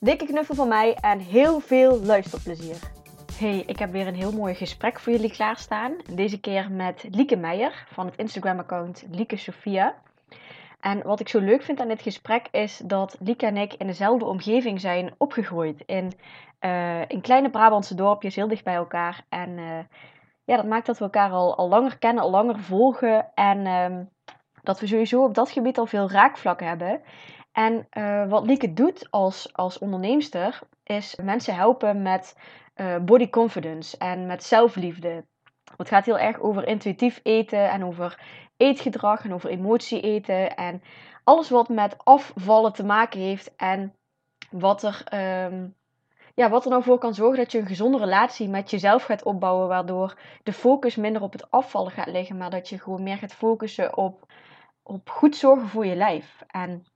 Dikke knuffel van mij en heel veel luisterplezier. Hey, ik heb weer een heel mooi gesprek voor jullie klaarstaan. Deze keer met Lieke Meijer van het Instagram-account Lieke Sophia. En wat ik zo leuk vind aan dit gesprek is dat Lieke en ik in dezelfde omgeving zijn opgegroeid. In, in kleine Brabantse dorpjes, heel dicht bij elkaar. En uh, ja, dat maakt dat we elkaar al, al langer kennen, al langer volgen. En uh, dat we sowieso op dat gebied al veel raakvlakken hebben. En uh, wat Lieke doet als, als onderneemster, is mensen helpen met uh, body confidence en met zelfliefde. Het gaat heel erg over intuïtief eten en over eetgedrag en over emotie eten. En alles wat met afvallen te maken heeft en wat er, um, ja, wat er nou voor kan zorgen dat je een gezonde relatie met jezelf gaat opbouwen. Waardoor de focus minder op het afvallen gaat liggen, maar dat je gewoon meer gaat focussen op, op goed zorgen voor je lijf. En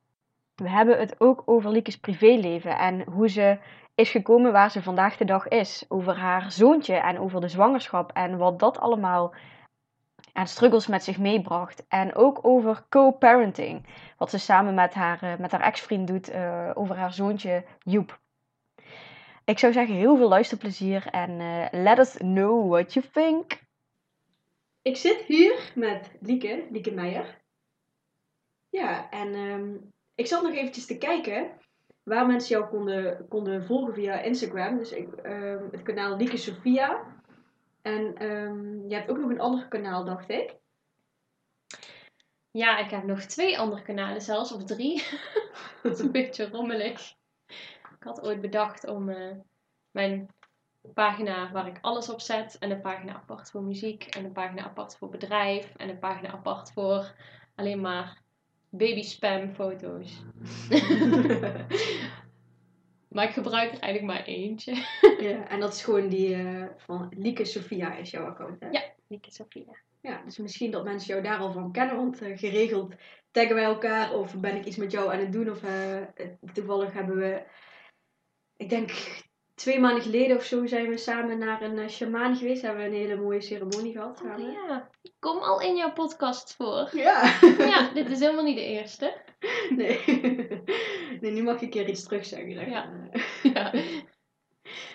we hebben het ook over Lieke's privéleven en hoe ze is gekomen waar ze vandaag de dag is. Over haar zoontje en over de zwangerschap en wat dat allemaal aan struggles met zich meebracht. En ook over co-parenting, wat ze samen met haar, uh, met haar ex-vriend doet uh, over haar zoontje Joep. Ik zou zeggen, heel veel luisterplezier en uh, let us know what you think. Ik zit hier met Lieke, Lieke Meijer. Ja, en um, ik zat nog eventjes te kijken waar mensen jou konden, konden volgen via Instagram. Dus ik, um, het kanaal Lieke Sophia. En um, je hebt ook nog een ander kanaal, dacht ik. Ja, ik heb nog twee andere kanalen zelfs, of drie. dat is een beetje rommelig. Ik had ooit bedacht om uh, mijn pagina waar ik alles op zet. En een pagina apart voor muziek. En een pagina apart voor bedrijf. En een pagina apart voor alleen maar baby spam foto's. maar ik gebruik er eigenlijk maar eentje. ja, en dat is gewoon die uh, van Lieke Sophia is jouw account, hè? Ja, Lieke Sophia. Ja, dus misschien dat mensen jou daar al van kennen, want uh, geregeld taggen wij elkaar of ben ik iets met jou aan het doen of uh, toevallig hebben we, ik denk twee maanden geleden of zo zijn we samen naar een uh, shaman geweest. Hebben we een hele mooie ceremonie gehad samen. Oh, ja, ik kom al in jouw podcast voor. Ja. ja, dit is helemaal niet de eerste. Nee. nee, nu mag ik een keer iets terug zeggen. Zeg. Ja. ja.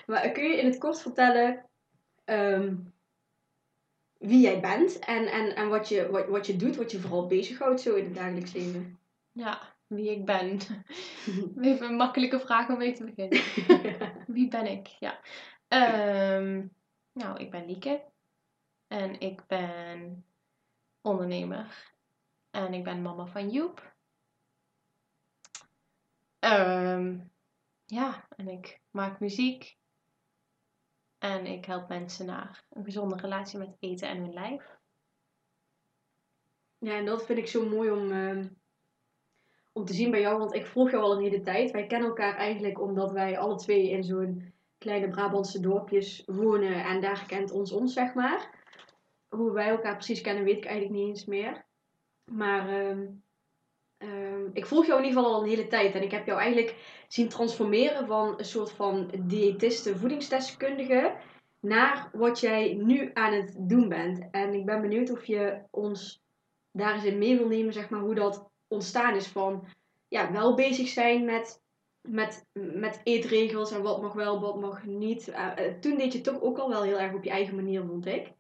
Maar kun je in het kort vertellen um, wie jij bent en, en, en wat, je, wat, wat je doet, wat je vooral bezighoudt zo in het dagelijks leven? Ja, wie ik ben. Even een makkelijke vraag om mee te beginnen. wie ben ik? Ja. Um, nou, ik ben Lieke. En ik ben ondernemer. En ik ben mama van Joep. Um, ja, en ik maak muziek. En ik help mensen naar een gezonde relatie met eten en hun lijf. Ja, en dat vind ik zo mooi om, uh, om te zien bij jou, want ik volg jou al een hele tijd. Wij kennen elkaar eigenlijk omdat wij alle twee in zo'n kleine Brabantse dorpjes wonen en daar kent ons ons, zeg maar. Hoe wij elkaar precies kennen, weet ik eigenlijk niet eens meer. Maar um, um, ik volg jou in ieder geval al een hele tijd. En ik heb jou eigenlijk zien transformeren van een soort van diëtiste, voedingsdeskundige naar wat jij nu aan het doen bent. En ik ben benieuwd of je ons daar eens in mee wil nemen, zeg maar, hoe dat ontstaan is van ja, wel bezig zijn met, met, met eetregels en wat mag wel, wat mag niet. Uh, uh, toen deed je toch ook al wel heel erg op je eigen manier, vond ik.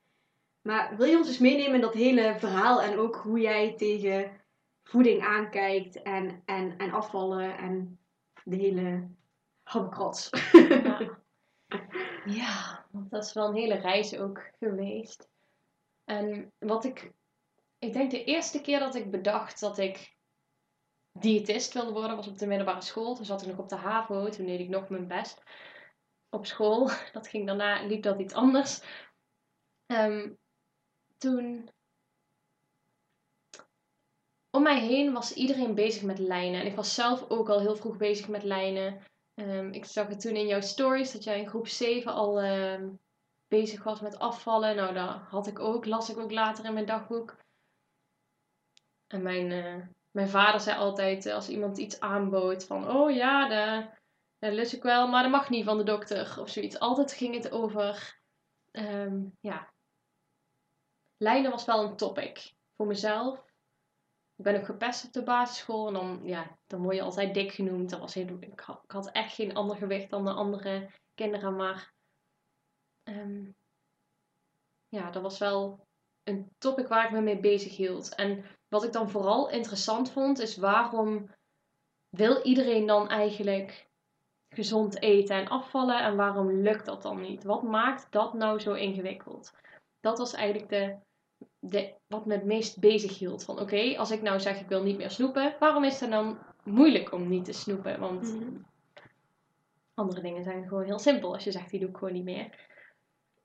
Maar wil je ons eens meenemen in dat hele verhaal en ook hoe jij tegen voeding aankijkt en, en, en afvallen en de hele habbekrats? Ja. ja, dat is wel een hele reis ook geweest. En wat ik, ik denk de eerste keer dat ik bedacht dat ik diëtist wilde worden, was op de middelbare school. Toen zat ik nog op de HAVO, toen deed ik nog mijn best op school. Dat ging daarna, liep dat iets anders. Um, toen om mij heen was iedereen bezig met lijnen. En ik was zelf ook al heel vroeg bezig met lijnen. Ehm, ik zag het toen in jouw stories dat jij in groep 7 al ehm, bezig was met afvallen. Nou, dat had ik ook, las ik ook later in mijn dagboek. En mijn, eh, mijn vader zei altijd, eh, als iemand iets aanbood, van oh ja, dat, lust ik wel, maar dat mag niet van de dokter of zoiets. Altijd ging het over, ehm, ja, lijnen was wel een topic voor mezelf. Ik ben ook gepest op de basisschool en dan, ja, dan word je altijd dik genoemd. Dat was heel, ik, had, ik had echt geen ander gewicht dan de andere kinderen, maar ehm, ja, dat was wel een topic waar ik me mee bezig hield. En wat ik dan vooral interessant vond, is waarom wil iedereen dan eigenlijk gezond eten en afvallen en waarom lukt dat dan niet? Wat maakt dat nou zo ingewikkeld? Dat was eigenlijk de, de, wat me het meest bezig hield. Van oké, als ik nou zeg ik wil niet meer snoepen, waarom is het dan moeilijk om niet te snoepen? Want Mhm. andere dingen zijn gewoon heel simpel als je zegt die doe ik gewoon niet meer.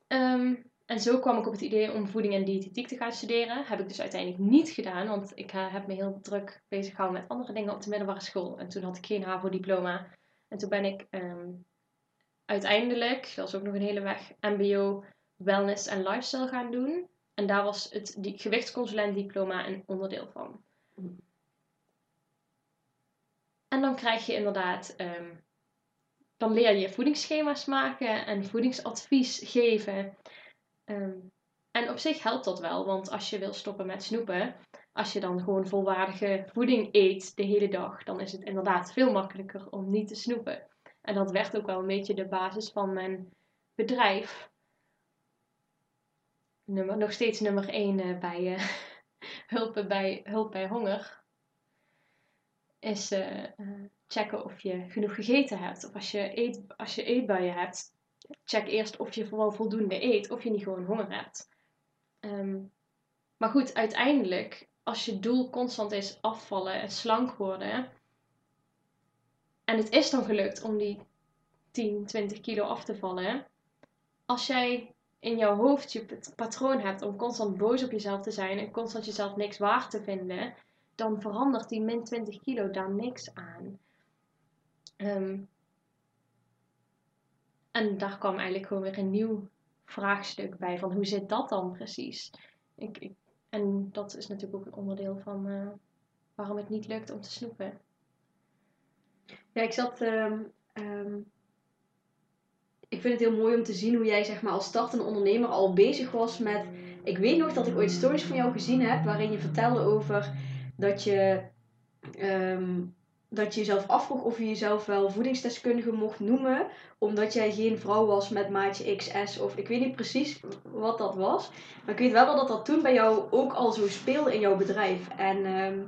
Ehm, en zo kwam ik op het idee om voeding en diëtetiek te gaan studeren. Heb ik dus uiteindelijk niet gedaan, want ik eh, heb me heel druk bezig gehouden met andere dingen op de middelbare school. En toen had ik geen HAVO-diploma. En toen ben ik ehm, uiteindelijk, dat ook nog een hele weg, MBO Wellness en Lifestyle gaan doen. En daar was het gewichtsconsulent-diploma een onderdeel van. En dan krijg je inderdaad, ehm, dan leer je voedingsschema's maken en voedingsadvies geven. Ehm, en op zich helpt dat wel, want als je wil stoppen met snoepen, als je dan gewoon volwaardige voeding eet de hele dag, dan is het inderdaad veel makkelijker om niet te snoepen. En dat werd ook wel een beetje de basis van mijn bedrijf. Nummer, nog steeds nummer 1 bij, eh, hulp, bij, hulp bij honger. Is eh, eh, checken of je genoeg gegeten hebt. Of als je, eet, als je eetbuien hebt, check eerst of je vooral voldoende eet. Of je niet gewoon honger hebt. Ehm, maar goed, uiteindelijk, als je doel constant is afvallen en slank worden. En het is dan gelukt om die 10, 20 kilo af te vallen. Als jij in jouw hoofd je pat- patroon hebt om constant boos op jezelf te zijn en constant jezelf niks waard te vinden, dan verandert die min 20 kilo daar niks aan. Ehm, en daar kwam eigenlijk gewoon weer een nieuw vraagstuk bij van hoe zit dat dan precies? Ik, ik, en dat is natuurlijk ook een onderdeel van eh, waarom het niet lukt om te snoepen. Ja, ik zat. ehm, ehm, ik vind het heel mooi om te zien hoe jij zeg maar, als startende ondernemer al bezig was met. Ik weet nog dat ik ooit stories van jou gezien heb waarin je vertelde over dat je. ehm, dat je jezelf afvroeg of je jezelf wel voedingsdeskundige mocht noemen, omdat jij geen vrouw was met maatje XS of ik weet niet precies wat dat was. Maar ik weet wel dat dat toen bij jou ook al zo speelde in jouw bedrijf. En ehm,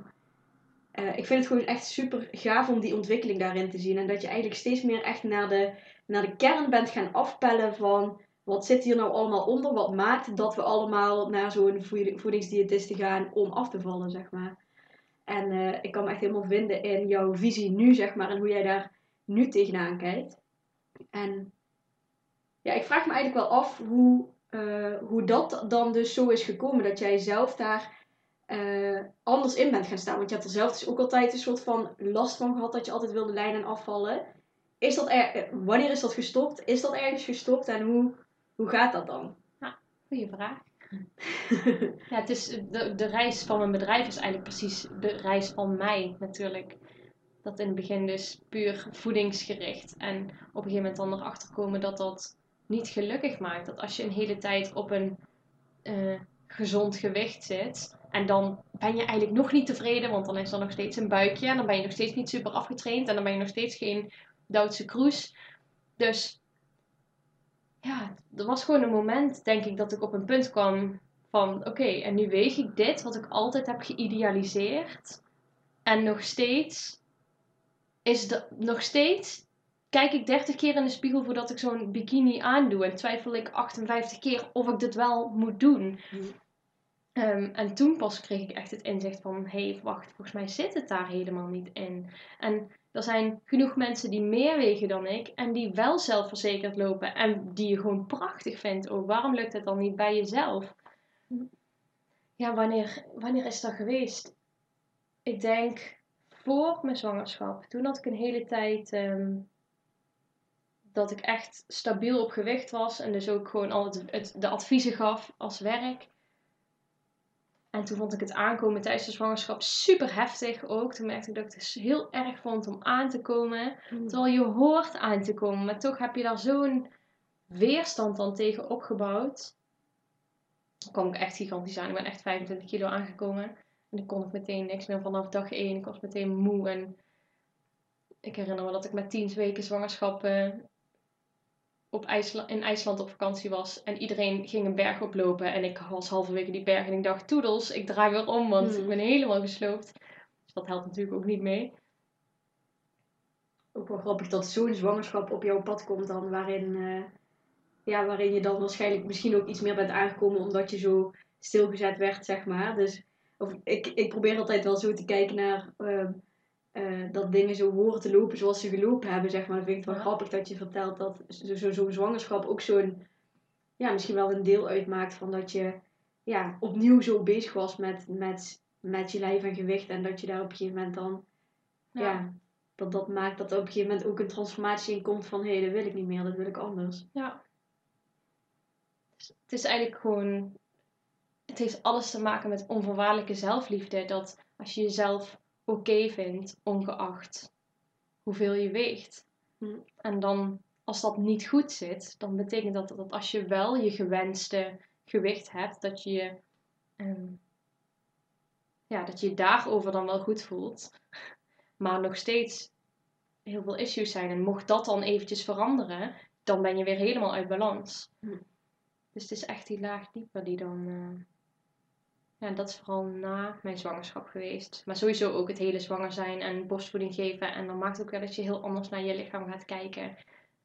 eh, ik vind het gewoon echt super gaaf om die ontwikkeling daarin te zien. En dat je eigenlijk steeds meer echt naar de, naar de kern bent gaan afpellen van wat zit hier nou allemaal onder? Wat maakt dat we allemaal naar zo'n voedi- voedingsdiëtiste gaan om af te vallen, zeg maar. En eh, ik kan me echt helemaal vinden in jouw visie nu, zeg maar, en hoe jij daar nu tegenaan kijkt. En ja, ik vraag me eigenlijk wel af hoe, eh, hoe dat dan dus zo is gekomen. Dat jij zelf daar eh, anders in bent gaan staan. Want je hebt er zelf dus ook altijd een soort van last van gehad dat je altijd wilde lijnen en afvallen. Is dat er, wanneer is dat gestopt? Is dat ergens gestopt en hoe, hoe gaat dat dan? Goeie vraag. Ja, het is de, de reis van mijn bedrijf is eigenlijk precies de reis van mij natuurlijk. Dat in het begin dus puur voedingsgericht. En op een gegeven moment dan erachter komen dat dat niet gelukkig maakt. Dat als je een hele tijd op een eh, gezond gewicht zit. En dan ben je eigenlijk nog niet tevreden, want dan is er nog steeds een buikje. En dan ben je nog steeds niet super afgetraind. En dan ben je nog steeds geen Duitse kroes. Dus ja, er was gewoon een moment, denk ik, dat ik op een punt kwam van oké, en nu weeg ik dit wat ik altijd heb geïdealiseerd. En nog steeds is de, nog steeds kijk ik 30 keer in de spiegel voordat ik zo'n bikini aandoe. En twijfel ik 58 keer of ik dit wel moet doen. Mhm. Ehm, en toen pas kreeg ik echt het inzicht van hé, hey, wacht, volgens mij zit het daar helemaal niet in. En er zijn genoeg mensen die meer wegen dan ik en die wel zelfverzekerd lopen en die je gewoon prachtig vindt. Oh, waarom lukt het dan niet bij jezelf? Ja, wanneer, wanneer is dat geweest? Ik denk voor mijn zwangerschap. Toen had ik een hele tijd ehm, dat ik echt stabiel op gewicht was en dus ook gewoon al het, het, de adviezen gaf als werk. En toen vond ik het aankomen tijdens de zwangerschap super heftig ook. Toen merkte ik dat ik het heel erg vond om aan te komen. Mm. Terwijl je hoort aan te komen, maar toch heb je daar zo'n weerstand dan tegen opgebouwd. Dan kwam ik echt gigantisch aan. Ik ben echt 25 kilo aangekomen. En dan kon ik meteen niks meer vanaf dag 1. Ik was meteen moe. En ik herinner me dat ik met 10 weken zwangerschap op IJsla in IJsland op vakantie was. En iedereen ging een berg oplopen. En ik was halverwege die berg en ik dacht, toedels, ik draai weer om, want Hmm. ik ben helemaal gesloopt. Dus dat helpt natuurlijk ook niet mee. Ook wel grappig dat zo'n zwangerschap op jouw pad komt dan, waarin, eh, ja, waarin je dan waarschijnlijk misschien ook iets meer bent aangekomen omdat je zo stilgezet werd, zeg maar. Dus of, ik, ik probeer altijd wel zo te kijken naar ehm, eh, dat dingen zo horen te lopen zoals ze gelopen hebben, zeg maar. Dan vind ik het wel Ja. grappig dat je vertelt dat zo- zo- zo'n zwangerschap ook zo'n, ja, misschien wel een deel uitmaakt van dat je ja, opnieuw zo bezig was met, met, met je lijf en gewicht en dat je daar op een gegeven moment dan ja. dat dat maakt dat er op een gegeven moment ook een transformatie in komt van hé, dat wil ik niet meer, dat wil ik anders. Ja. Het is eigenlijk gewoon. Het heeft alles te maken met onvoorwaardelijke zelfliefde. Dat als je jezelf oké vindt, ongeacht hoeveel je weegt. Hm. En dan, als dat niet goed zit, dan betekent dat dat als je wel je gewenste gewicht hebt, dat je ehm, ja, dat je je daarover dan wel goed voelt. Maar nog steeds heel veel issues zijn. En mocht dat dan eventjes veranderen, dan ben je weer helemaal uit balans. Hm. Dus het is echt die laag dieper die dan. eh, Ja, dat is vooral na mijn zwangerschap geweest. Maar sowieso ook het hele zwanger zijn en borstvoeding geven. En dan maakt het ook wel dat je heel anders naar je lichaam gaat kijken.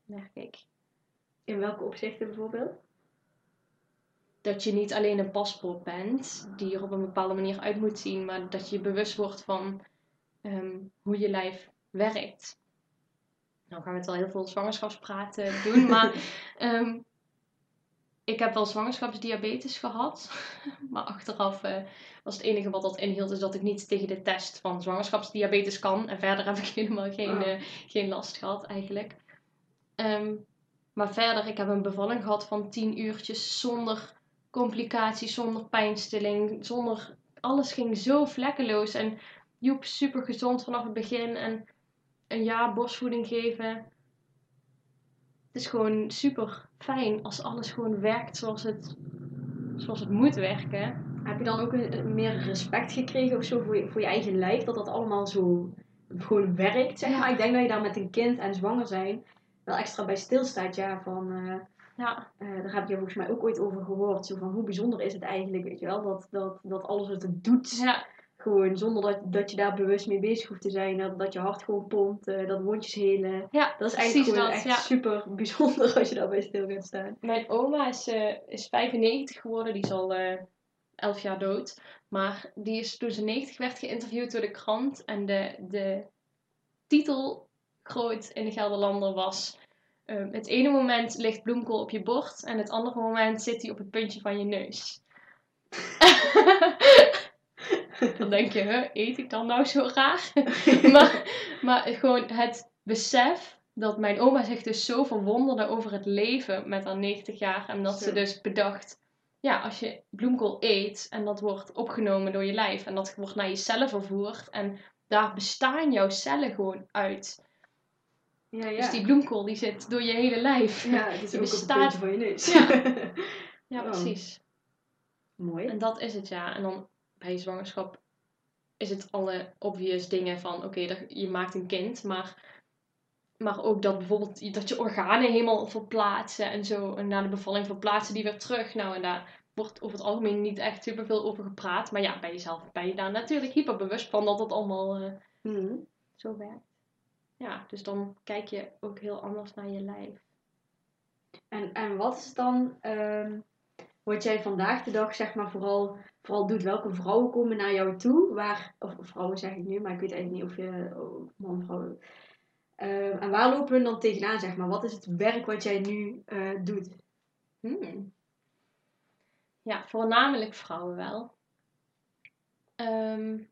Merk ik. In welke opzichten bijvoorbeeld? Dat je niet alleen een paspoort bent die er op een bepaalde manier uit moet zien, maar dat je bewust wordt van ehm, hoe je lijf werkt. Nou gaan we het wel heel veel zwangerschapspraten doen, maar ehm, ik heb wel zwangerschapsdiabetes gehad. maar achteraf eh, was het enige wat dat inhield, is dat ik niet tegen de test van zwangerschapsdiabetes kan. En verder heb ik helemaal geen, Oh. eh, geen last gehad eigenlijk. Ehm, maar verder, ik heb een bevalling gehad van 10 uurtjes zonder complicaties, zonder pijnstilling, zonder... Alles ging zo vlekkeloos en Joep super gezond vanaf het begin en een jaar borstvoeding geven. Het is gewoon super fijn als alles gewoon werkt zoals het, zoals het moet werken. Heb je dan ook een, meer respect gekregen of zo voor je, voor je eigen lijf? Dat dat allemaal zo gewoon werkt, zeg Ja. maar. Ik denk dat je daar met een kind en zwanger zijn wel extra bij stilstaat, ja. Van, eh, Ja, eh, daar heb je volgens mij ook ooit over gehoord. Zo van, hoe bijzonder is het eigenlijk, weet je wel? Dat, dat, dat alles wat het doet, ja, gewoon zonder dat, dat je daar bewust mee bezig hoeft te zijn. Dat, dat je hart gewoon pompt, eh, dat wondjes helen. ja Dat is eigenlijk gewoon dat. echt Ja. super bijzonder als je daarbij stil gaat staan. Mijn oma is, eh, is 95 geworden, die is al eh 11 jaar dood. Maar die is toen ze 90 werd geïnterviewd door de krant. En de, de titel groot in de Gelderlander was... eh, het ene moment ligt bloemkool op je bord en het andere moment zit hij op het puntje van je neus. dan denk je, huh, eet ik dan nou zo raar? maar, maar gewoon het besef dat mijn oma zich dus zo verwonderde over het leven met haar 90 jaar. En dat Zo. ze dus bedacht, ja, als je bloemkool eet en dat wordt opgenomen door je lijf en dat wordt naar je cellen vervoerd en daar bestaan jouw cellen gewoon uit. Ja, ja. Dus die bloemkool die zit door je hele lijf. ja, het is die ook bestaat- van je neus. Ja. Ja, Oh. precies. Mooi. En dat is het ja. En dan bij zwangerschap is het alle obvious dingen van oké, je maakt een kind, maar, maar ook dat bijvoorbeeld dat je organen helemaal verplaatsen en zo. En na de bevalling verplaatsen die weer terug. Nou, en daar wordt over het algemeen niet echt superveel over gepraat. Maar ja, bij jezelf ben je daar natuurlijk hyperbewust van dat het allemaal eh, Mhm. zo werkt. Ja, dus dan kijk je ook heel anders naar je lijf. En, en wat is dan ehm, wat jij vandaag de dag zeg maar vooral, vooral doet? Welke vrouwen komen naar jou toe? Waar, of vrouwen zeg ik nu, maar ik weet eigenlijk niet of je oh, man, vrouw. Ehm, en waar lopen we dan tegenaan zeg maar? Wat is het werk wat jij nu eh, doet? Hmm. Ja, voornamelijk vrouwen wel. Ehm,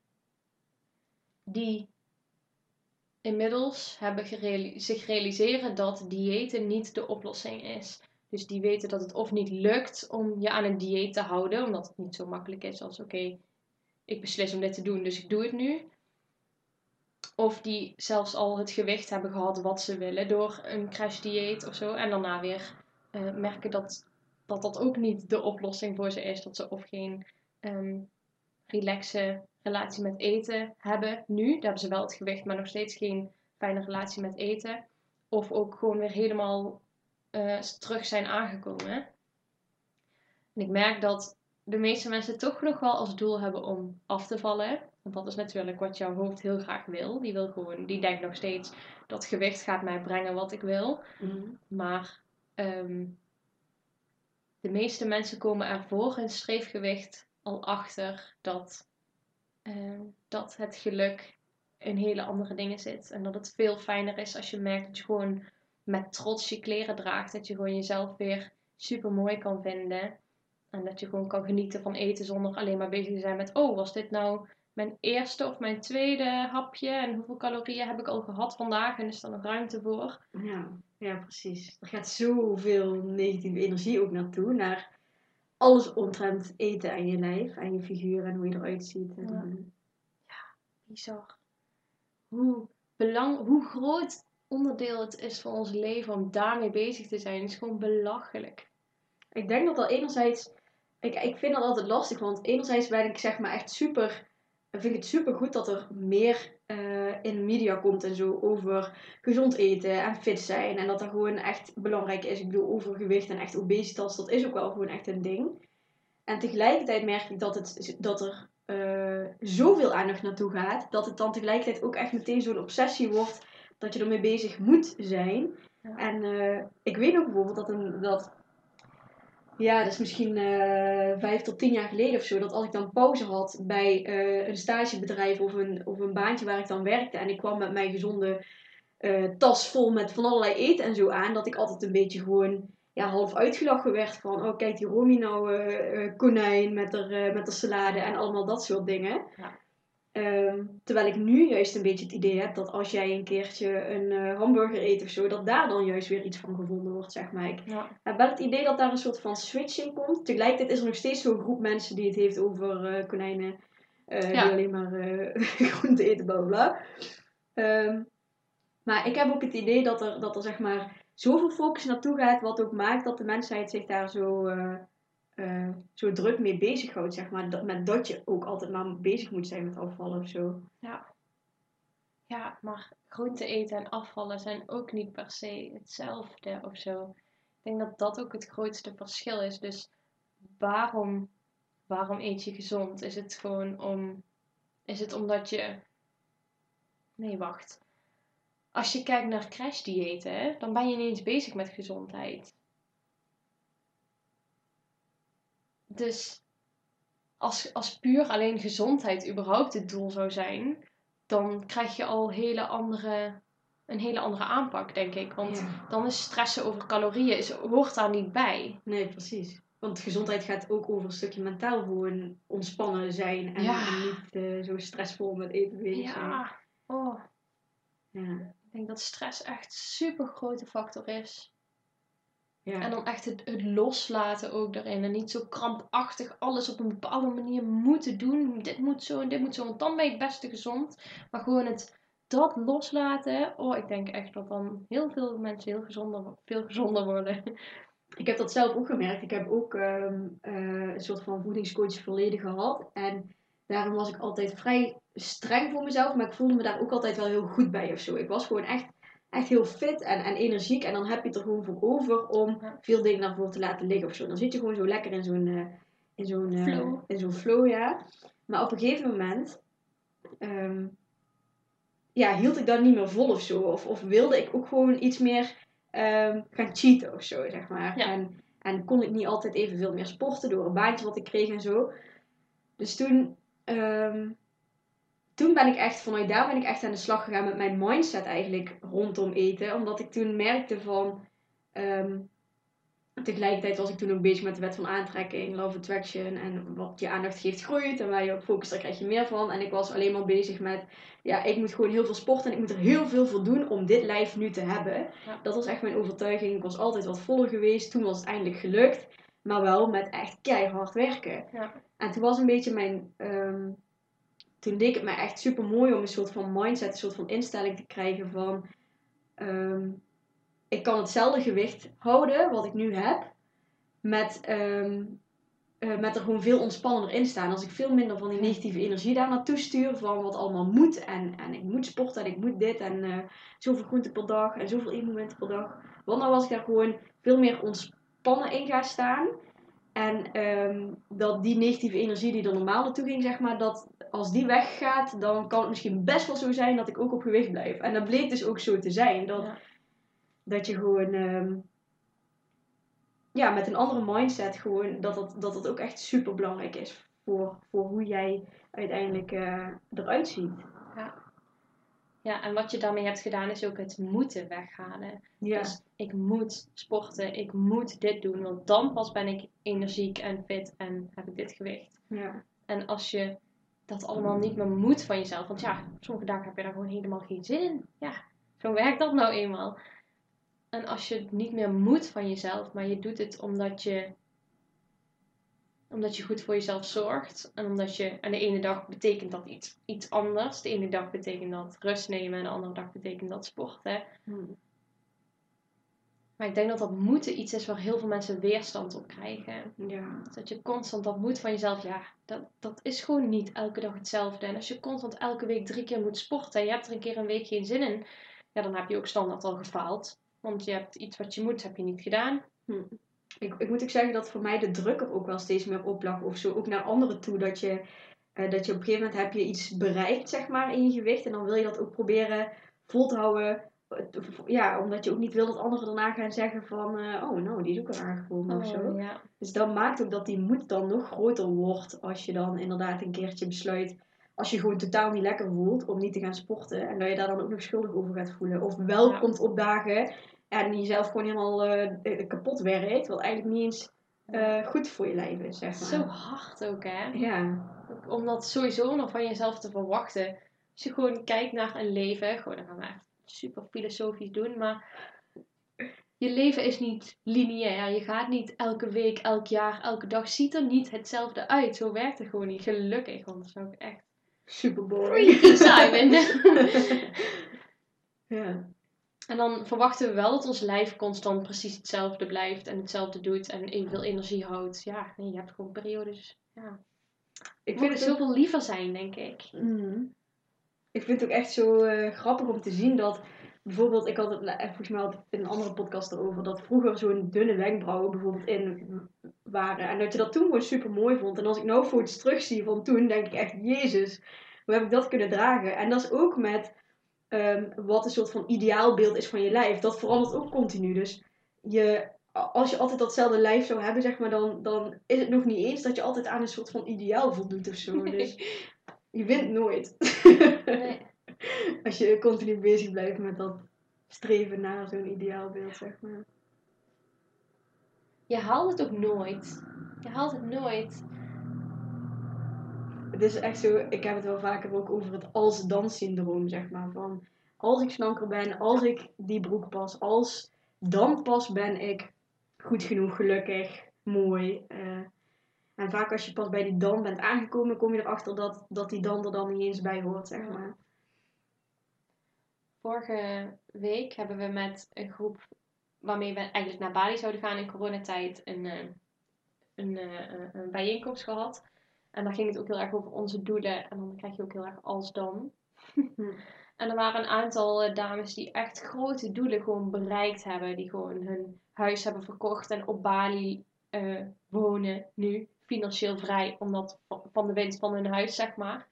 die inmiddels hebben zich realiseren dat diëten niet de oplossing is. Dus die weten dat het of niet lukt om je aan een dieet te houden, omdat het niet zo makkelijk is als oké, ik beslis om dit te doen, dus ik doe het nu. Of die zelfs al het gewicht hebben gehad wat ze willen door een crash dieet of zo. En daarna weer uh, merken dat, dat dat ook niet de oplossing voor ze is. Dat ze of geen um, relaxe relatie met eten hebben nu. Daar hebben ze wel het gewicht, maar nog steeds geen fijne relatie met eten. Of ook gewoon weer helemaal uh, terug zijn aangekomen. En ik merk dat de meeste mensen toch nog wel als doel hebben om af te vallen. Want dat is natuurlijk wat jouw hoofd heel graag wil. Die wil gewoon, die denkt nog steeds dat gewicht gaat mij brengen wat ik wil. Mm Maar um, de meeste mensen komen er voor hun streefgewicht al achter dat, uh, dat het geluk in hele andere dingen zit. En dat het veel fijner is als je merkt dat je gewoon met trots je kleren draagt. Dat je gewoon jezelf weer super mooi kan vinden. En dat je gewoon kan genieten van eten zonder alleen maar bezig te zijn met: oh, was dit nou mijn eerste of mijn tweede hapje? En hoeveel calorieën heb ik al gehad vandaag? En is er nog ruimte voor? Ja, ja precies. Er gaat zoveel negatieve energie ook naartoe. Naar alles omtrent eten en je lijf en je figuur en hoe je eruit ziet. Ja, ja bizar. Hoe, belang, hoe groot onderdeel het is van ons leven om daarmee bezig te zijn, is gewoon belachelijk. Ik denk dat dat enerzijds, ik, ik vind dat altijd lastig, want enerzijds ben ik zeg maar echt super, vind ik het super goed dat er meer uh, in media komt en zo over gezond eten en fit zijn. En dat dat gewoon echt belangrijk is. Ik bedoel, overgewicht en echt obesitas, dat is ook wel gewoon echt een ding. En tegelijkertijd merk ik dat, het, dat er uh, zoveel aandacht naartoe gaat, dat het dan tegelijkertijd ook echt meteen zo'n obsessie wordt dat je ermee bezig moet zijn. En uh, ik weet ook bijvoorbeeld dat, een, dat ja, dat is misschien uh, vijf tot tien jaar geleden of zo, dat als ik dan pauze had bij uh, een stagebedrijf of een, of een baantje waar ik dan werkte en ik kwam met mijn gezonde tas vol met van allerlei eten en zo aan, dat ik altijd een beetje gewoon ja, half uitgelachen werd van, oh kijk die Romy nou konijn met haar, met haar salade en allemaal dat soort dingen. Ja. Ehm, terwijl ik nu juist een beetje het idee heb dat als jij een keertje een uh, hamburger eet of zo, dat daar dan juist weer iets van gevonden wordt, zeg maar. Ik ja. heb wel het idee dat daar een soort van switching komt. Tegelijkertijd is er nog steeds zo'n groep mensen die het heeft over uh, konijnen uh, die alleen maar groente eten, bla bla. Um, maar ik heb ook het idee dat er, dat er zeg maar zoveel focus naartoe gaat, wat ook maakt dat de mensheid zich daar zo uh, zo druk mee bezighoudt, zeg maar. Dat, met dat je ook altijd maar bezig moet zijn met afvallen of zo. Ja. Ja, maar groente eten en afvallen zijn ook niet per se hetzelfde of zo. Ik denk dat dat ook het grootste verschil is. Dus waarom, waarom eet je gezond? Is het gewoon om. Is het omdat je. Nee, wacht. Als je kijkt naar crashdiëten, dan ben je niet eens bezig met gezondheid. Dus als, als puur alleen gezondheid überhaupt het doel zou zijn, dan krijg je al hele andere, een hele andere aanpak, denk ik. Want dan is stressen over calorieën, is, hoort daar niet bij. Nee, precies. Want gezondheid gaat ook over een stukje mentaal gewoon ontspannen zijn en, niet uh, zo stressvol met eten bezig ja. zijn. Oh. Ja. Ik denk dat stress echt een super grote factor is. Ja. En dan echt het, het, loslaten ook daarin. En niet zo krampachtig alles op een bepaalde manier moeten doen. Dit moet zo en dit moet zo. Want dan ben je het beste gezond. Maar gewoon het dat loslaten. Oh, ik denk echt dat dan heel veel mensen heel gezonder, veel gezonder worden. Ik heb dat zelf ook gemerkt. Ik heb ook ehm, eh, een soort van voedingscoach verleden gehad. En daarom was ik altijd vrij streng voor mezelf. Maar ik voelde me daar ook altijd wel heel goed bij of zo. Ik was gewoon echt echt heel fit en, en energiek. En dan heb je het er gewoon voor over om veel dingen naar voren te laten liggen of zo. Dan zit je gewoon zo lekker in zo'n uh, in zo'n uh, flow. In zo'n flow, ja. Maar op een gegeven moment um, ja, hield ik dat niet meer vol of zo. Of, of wilde ik ook gewoon iets meer um, gaan cheaten of zo, zeg maar. En, en kon ik niet altijd evenveel meer sporten door een baantje wat ik kreeg en zo. Dus toen um, toen ben ik echt, vanuit daar ben ik echt aan de slag gegaan met mijn mindset eigenlijk rondom eten. Omdat ik toen merkte van, ehm, tegelijkertijd was ik toen ook bezig met de wet van aantrekking, love attraction. En wat je aandacht geeft groeit. En waar je op focust, daar krijg je meer van. En ik was alleen maar bezig met, ja, ik moet gewoon heel veel sporten. En ik moet er heel veel voor doen om dit lijf nu te hebben. Dat was echt mijn overtuiging. Ik was altijd wat voller geweest. Toen was het eindelijk gelukt. Maar wel met echt keihard werken. Ja. En toen was een beetje mijn... ehm, toen leek het mij echt super mooi om een soort van mindset, een soort van instelling te krijgen van... ehm, ik kan hetzelfde gewicht houden wat ik nu heb. Met, ehm, eh, met er gewoon veel ontspannender in staan. Als ik veel minder van die negatieve energie daar naartoe stuur. Van wat allemaal moet. En, en ik moet sporten en ik moet dit. En eh, zoveel groenten per dag. En zoveel eetmomenten per dag. Want dan was ik daar gewoon veel meer ontspannen in gaan staan. En ehm, dat die negatieve energie die er normaal naartoe ging, zeg maar, dat als die weggaat, dan kan het misschien best wel zo zijn dat ik ook op gewicht blijf. En dat bleek dus ook zo te zijn. Dat, Ja. dat je gewoon, ehm, ja, met een andere mindset gewoon, dat het, dat het ook echt super belangrijk is voor, voor hoe jij uiteindelijk eh, eruit ziet. ja, en wat je daarmee hebt gedaan is ook het moeten weghalen. Ja, Dus ik moet sporten, ik moet dit doen, want dan pas ben ik energiek en fit en heb ik dit gewicht. ja, En als je dat allemaal niet meer moet van jezelf, want ja, sommige dagen heb je daar gewoon helemaal geen zin in. Ja, zo werkt dat nou eenmaal. En als je het niet meer moet van jezelf, maar je doet het omdat je, omdat je goed voor jezelf zorgt. En omdat je, en de ene dag betekent dat iets, iets anders. De ene dag betekent dat rust nemen en de andere dag betekent dat sporten. Hm. Maar ik denk dat dat moeten iets is waar heel veel mensen weerstand op krijgen. ja, Dat je constant dat moet van jezelf, ja, dat, dat is gewoon niet elke dag hetzelfde. En als je constant elke week drie keer moet sporten en je hebt er een keer een week geen zin in, ja, dan heb je ook standaard al gefaald. Want je hebt iets wat je moet, heb je niet gedaan. Ik, ik moet ook zeggen dat voor mij de druk er ook wel steeds meer op lag of zo. Ook naar anderen toe. Dat je, eh, dat je op een gegeven moment heb je iets bereikt, zeg maar, in je gewicht. En dan wil je dat ook proberen vol te houden. Ja, omdat je ook niet wil dat anderen daarna gaan zeggen van... eh, oh, nou, die is ook wel aangekomen of zo. Oh, ja. Dus dat maakt ook dat die moed dan nog groter wordt. Als je dan inderdaad een keertje besluit... Als je gewoon totaal niet lekker voelt om niet te gaan sporten. En dat je daar dan ook nog schuldig over gaat voelen. Of wel Ja. komt opdagen en jezelf gewoon helemaal eh, kapot werkt. Wat eigenlijk niet eens eh, goed voor je lijf is, zeg maar. Zo hard ook, hè? Ja, Om dat sowieso nog van jezelf te verwachten. Als je gewoon kijkt naar een leven, gewoon, dan gaan we echt super filosofisch doen, maar je leven is niet lineair. Je gaat niet elke week, elk jaar, elke dag, ziet er niet hetzelfde uit. Zo werkt het gewoon niet, gelukkig, want dat zou ik echt super boring. vinden. ja. En dan verwachten we wel dat ons lijf constant precies hetzelfde blijft en hetzelfde doet en evenveel energie houdt. Ja, nee, je hebt gewoon periodes. Ja. Ik vind het ook zoveel liever zijn, denk ik. Mhm. Ik vind het ook echt zo eh, grappig om te zien dat bijvoorbeeld, ik had het volgens mij had in een andere podcast erover, dat vroeger zo'n dunne wenkbrauwen bijvoorbeeld in waren. En dat je dat toen gewoon super mooi vond. En als ik nou foto's terugzie van toen, denk ik echt, Jezus, hoe heb ik dat kunnen dragen? En dat is ook met ehm, wat een soort van ideaalbeeld is van je lijf. Dat verandert ook continu. Dus je, als je altijd datzelfde lijf zou hebben, zeg maar, dan, dan is het nog niet eens dat je altijd aan een soort van ideaal voldoet of zo. Dus je wint nooit. Nee. Als je continu bezig blijft met dat streven naar zo'n ideaalbeeld, zeg maar. Je haalt het ook nooit. Je haalt het nooit. Het is echt zo, ik heb het wel vaker ook over het als-dan syndroom, zeg maar. Van als ik slanker ben, als ik die broek pas, als dan pas ben ik goed genoeg, gelukkig, mooi. eh. en vaak als je pas bij die dan bent aangekomen, kom je erachter dat, dat die dan er dan niet eens bij hoort, zeg maar. Vorige week hebben we met een groep waarmee we eigenlijk naar Bali zouden gaan in coronatijd een, eh, een, eh, een bijeenkomst gehad. En daar ging het ook heel erg over onze doelen. En dan krijg je ook heel erg als dan. En er waren een aantal eh, dames die echt grote doelen gewoon bereikt hebben. Die gewoon hun huis hebben verkocht en op Bali eh, wonen nu. Financieel vrij, omdat van- de winst van hun huis, zeg maar.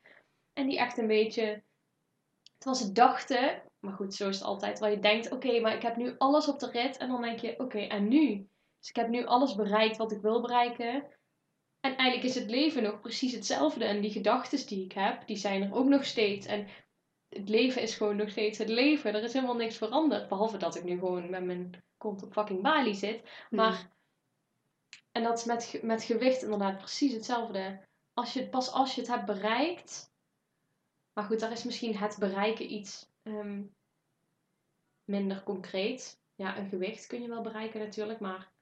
En die echt een beetje, terwijl ze dachten, maar goed, zo is het altijd. Waar je denkt, oké, maar ik heb nu alles op de rit. En dan denk je, oké, en nu? Dus ik heb nu alles bereikt wat ik wil bereiken. En eigenlijk is het leven nog precies hetzelfde. En die gedachten die ik heb, die zijn er ook nog steeds. En het leven is gewoon nog steeds het leven. Er is helemaal niks veranderd. Behalve dat ik nu gewoon met mijn kont op fucking Bali zit. Maar En dat is met, met gewicht inderdaad precies hetzelfde. Als je, pas als je het hebt bereikt. Maar goed, daar is misschien het bereiken iets ehm, minder concreet. Ja, een gewicht kun je wel bereiken natuurlijk, maar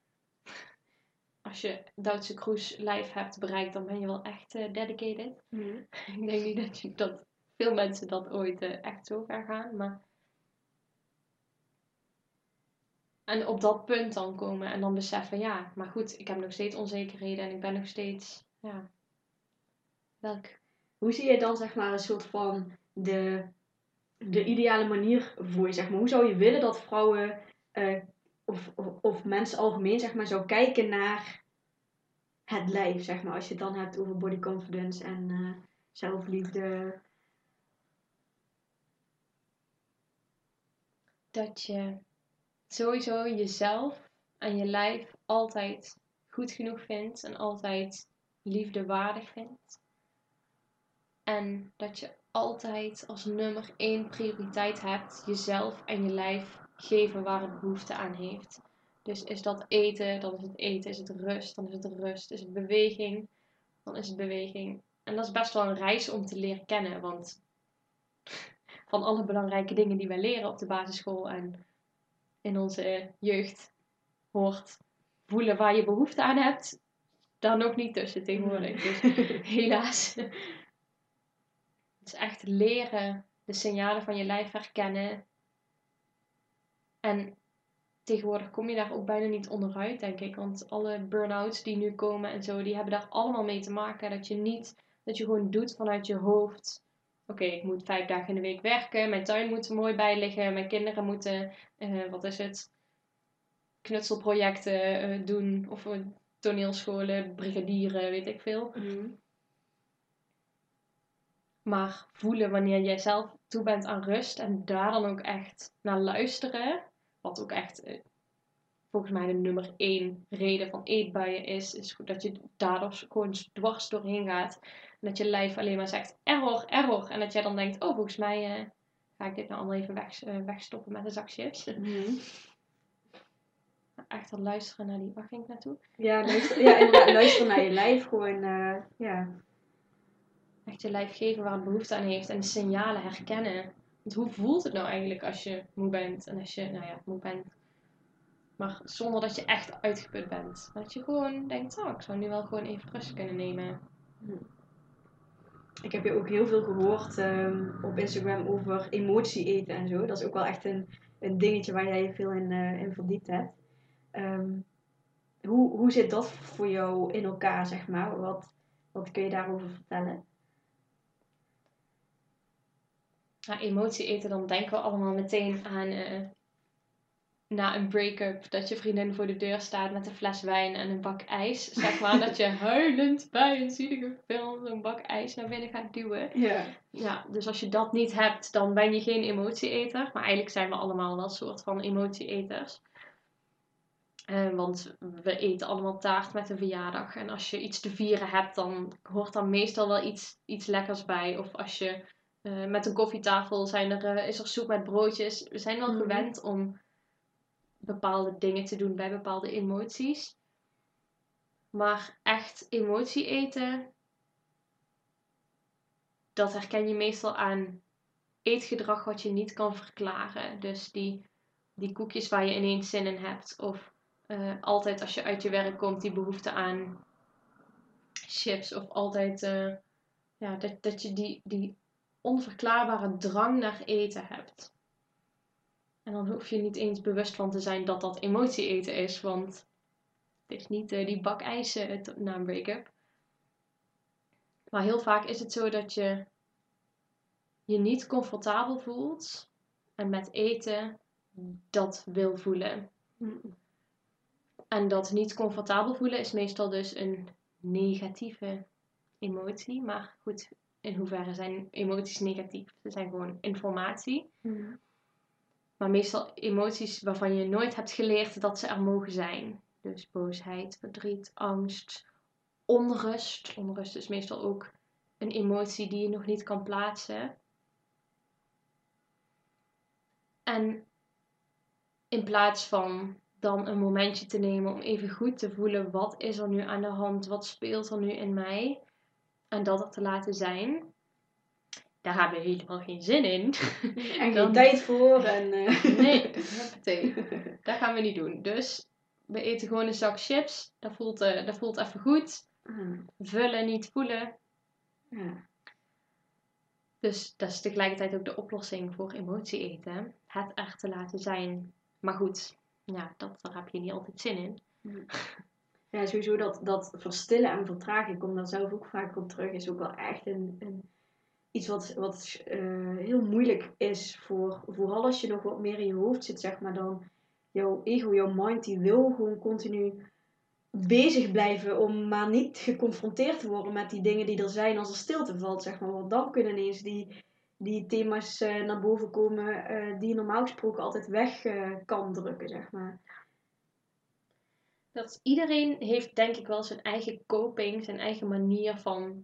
als je Duitse cruise lijf hebt bereikt, dan ben je wel echt uh, dedicated. Mhm. Ik denk niet dat, je, dat veel mensen dat ooit uh, echt zo ver gaan, maar... En op dat punt dan komen en dan beseffen, ja, maar goed, ik heb nog steeds onzekerheden en ik ben nog steeds, ja, welk... Hoe zie je dan, zeg maar, een soort van de, de ideale manier voor je, zeg maar? Hoe zou je willen dat vrouwen uh, of, of, mensen algemeen, zeg maar, zou kijken naar het lijf, zeg maar? Als je het dan hebt over body confidence en uh, zelfliefde. Dat je sowieso jezelf en je lijf altijd goed genoeg vindt en altijd liefdewaardig vindt. En dat je altijd als nummer één prioriteit hebt jezelf en je lijf geven waar het behoefte aan heeft. Dus is dat eten, dan is het eten. Is het rust, dan is het rust. Is het beweging, dan is het beweging. En dat is best wel een reis om te leren kennen, want van alle belangrijke dingen die wij leren op de basisschool en in onze jeugd hoort voelen waar je behoefte aan hebt, daar nog niet tussen tegenwoordig. Dus helaas. Het is echt leren de signalen van je lijf herkennen. En tegenwoordig kom je daar ook bijna niet onderuit, denk ik. Want alle burn-outs die nu komen en zo, die hebben daar allemaal mee te maken. Dat je niet, dat je gewoon doet vanuit je hoofd. Oké, ik moet vijf dagen in de week werken. Mijn tuin moet er mooi bij liggen. Mijn kinderen moeten, uh, wat is het, knutselprojecten uh, doen. Of uh, toneelscholen, brigadieren, weet ik veel. Mm. Maar voelen wanneer jij zelf toe bent aan rust en daar dan ook echt naar luisteren. Wat ook echt uh, volgens mij de nummer één reden van eetbuien is. Is dat je daardoor gewoon dwars doorheen gaat. En dat je lijf alleen maar zegt error, error. En dat jij dan denkt, oh volgens mij uh, ga ik dit nou allemaal even weg, uh, wegstoppen met een zak chips. Mm. Echt dat luisteren naar die, waar ging ik naartoe? Ja, luister, ja inderdaad, luisteren naar je lijf. Gewoon, ja echt je lijf geven waar het behoefte aan heeft en de signalen herkennen. Hoe voelt het nou eigenlijk als je moe bent en als je, nou ja, moe bent, maar zonder dat je echt uitgeput bent. Dat je gewoon denkt, oh, ik zou nu wel gewoon even rust kunnen nemen. Ik heb je ook heel veel gehoord um, op Instagram over emotie eten en zo. Dat is ook wel echt een, een dingetje waar jij je veel in, uh, in verdiept hebt. Um, hoe, hoe zit dat voor jou in elkaar, zeg maar? Wat, wat kun je daarover vertellen? Nou, emotie eten, dan denken we allemaal meteen aan uh, na een break-up dat je vriendin voor de deur staat met een fles wijn en een bak ijs. Zeg maar dat je huilend bij een zielige film zo'n bak ijs naar binnen gaat duwen. Ja. ja. Dus als je dat niet hebt, dan ben je geen emotieeter. Maar eigenlijk zijn we allemaal wel een soort van emotieeters. Uh, want we eten allemaal taart met een verjaardag. En als je iets te vieren hebt, dan hoort daar meestal wel iets, iets lekkers bij. Of als je uh, met een koffietafel zijn er, uh, is er soep met broodjes. We zijn wel mm. gewend om bepaalde dingen te doen bij bepaalde emoties. Maar echt emotie eten, dat herken je meestal aan eetgedrag wat je niet kan verklaren. Dus die, die koekjes waar je ineens zin in hebt. Of uh, altijd als je uit je werk komt die behoefte aan chips. Of altijd ja, dat, dat je die, die onverklaarbare drang naar eten hebt. En dan hoef je niet eens bewust van te zijn dat dat emotie eten is, want het is niet uh, die bak ijzen na een break-up. Maar heel vaak is het zo dat je je niet comfortabel voelt en met eten dat wil voelen. En dat niet comfortabel voelen is meestal dus een negatieve emotie. Maar goed, in hoeverre zijn emoties negatief? Ze zijn gewoon informatie. Mm. Maar meestal emoties waarvan je nooit hebt geleerd dat ze er mogen zijn. Dus boosheid, verdriet, angst, onrust. Onrust is meestal ook een emotie die je nog niet kan plaatsen. En in plaats van dan een momentje te nemen om even goed te voelen wat is er nu aan de hand, wat speelt er nu in mij en dat er te laten zijn. Daar hebben we helemaal geen zin in. En geen tijd voor. En, uh... Nee, dat gaan we niet doen. Dus we eten gewoon een zak chips. Dat voelt, uh, dat voelt even goed. Hmm. Vullen, niet voelen. Ja. Dus dat is tegelijkertijd ook de oplossing voor emotie eten. Het er te laten zijn. Maar goed, ja, dat, daar heb je niet altijd zin in. Ja, sowieso dat, dat verstillen en vertragen, ik kom daar zelf ook vaak op terug, is ook wel echt een, een iets wat, wat uh, heel moeilijk is voor, vooral als je nog wat meer in je hoofd zit, zeg maar, dan jouw ego, jouw mind, die wil gewoon continu bezig blijven om maar niet geconfronteerd te worden met die dingen die er zijn als er stilte valt, zeg maar. Want dan kunnen ineens die, die thema's uh, naar boven komen uh, die normaal gesproken altijd weg kan drukken, zeg maar. Dat iedereen heeft denk ik wel zijn eigen coping, zijn eigen manier van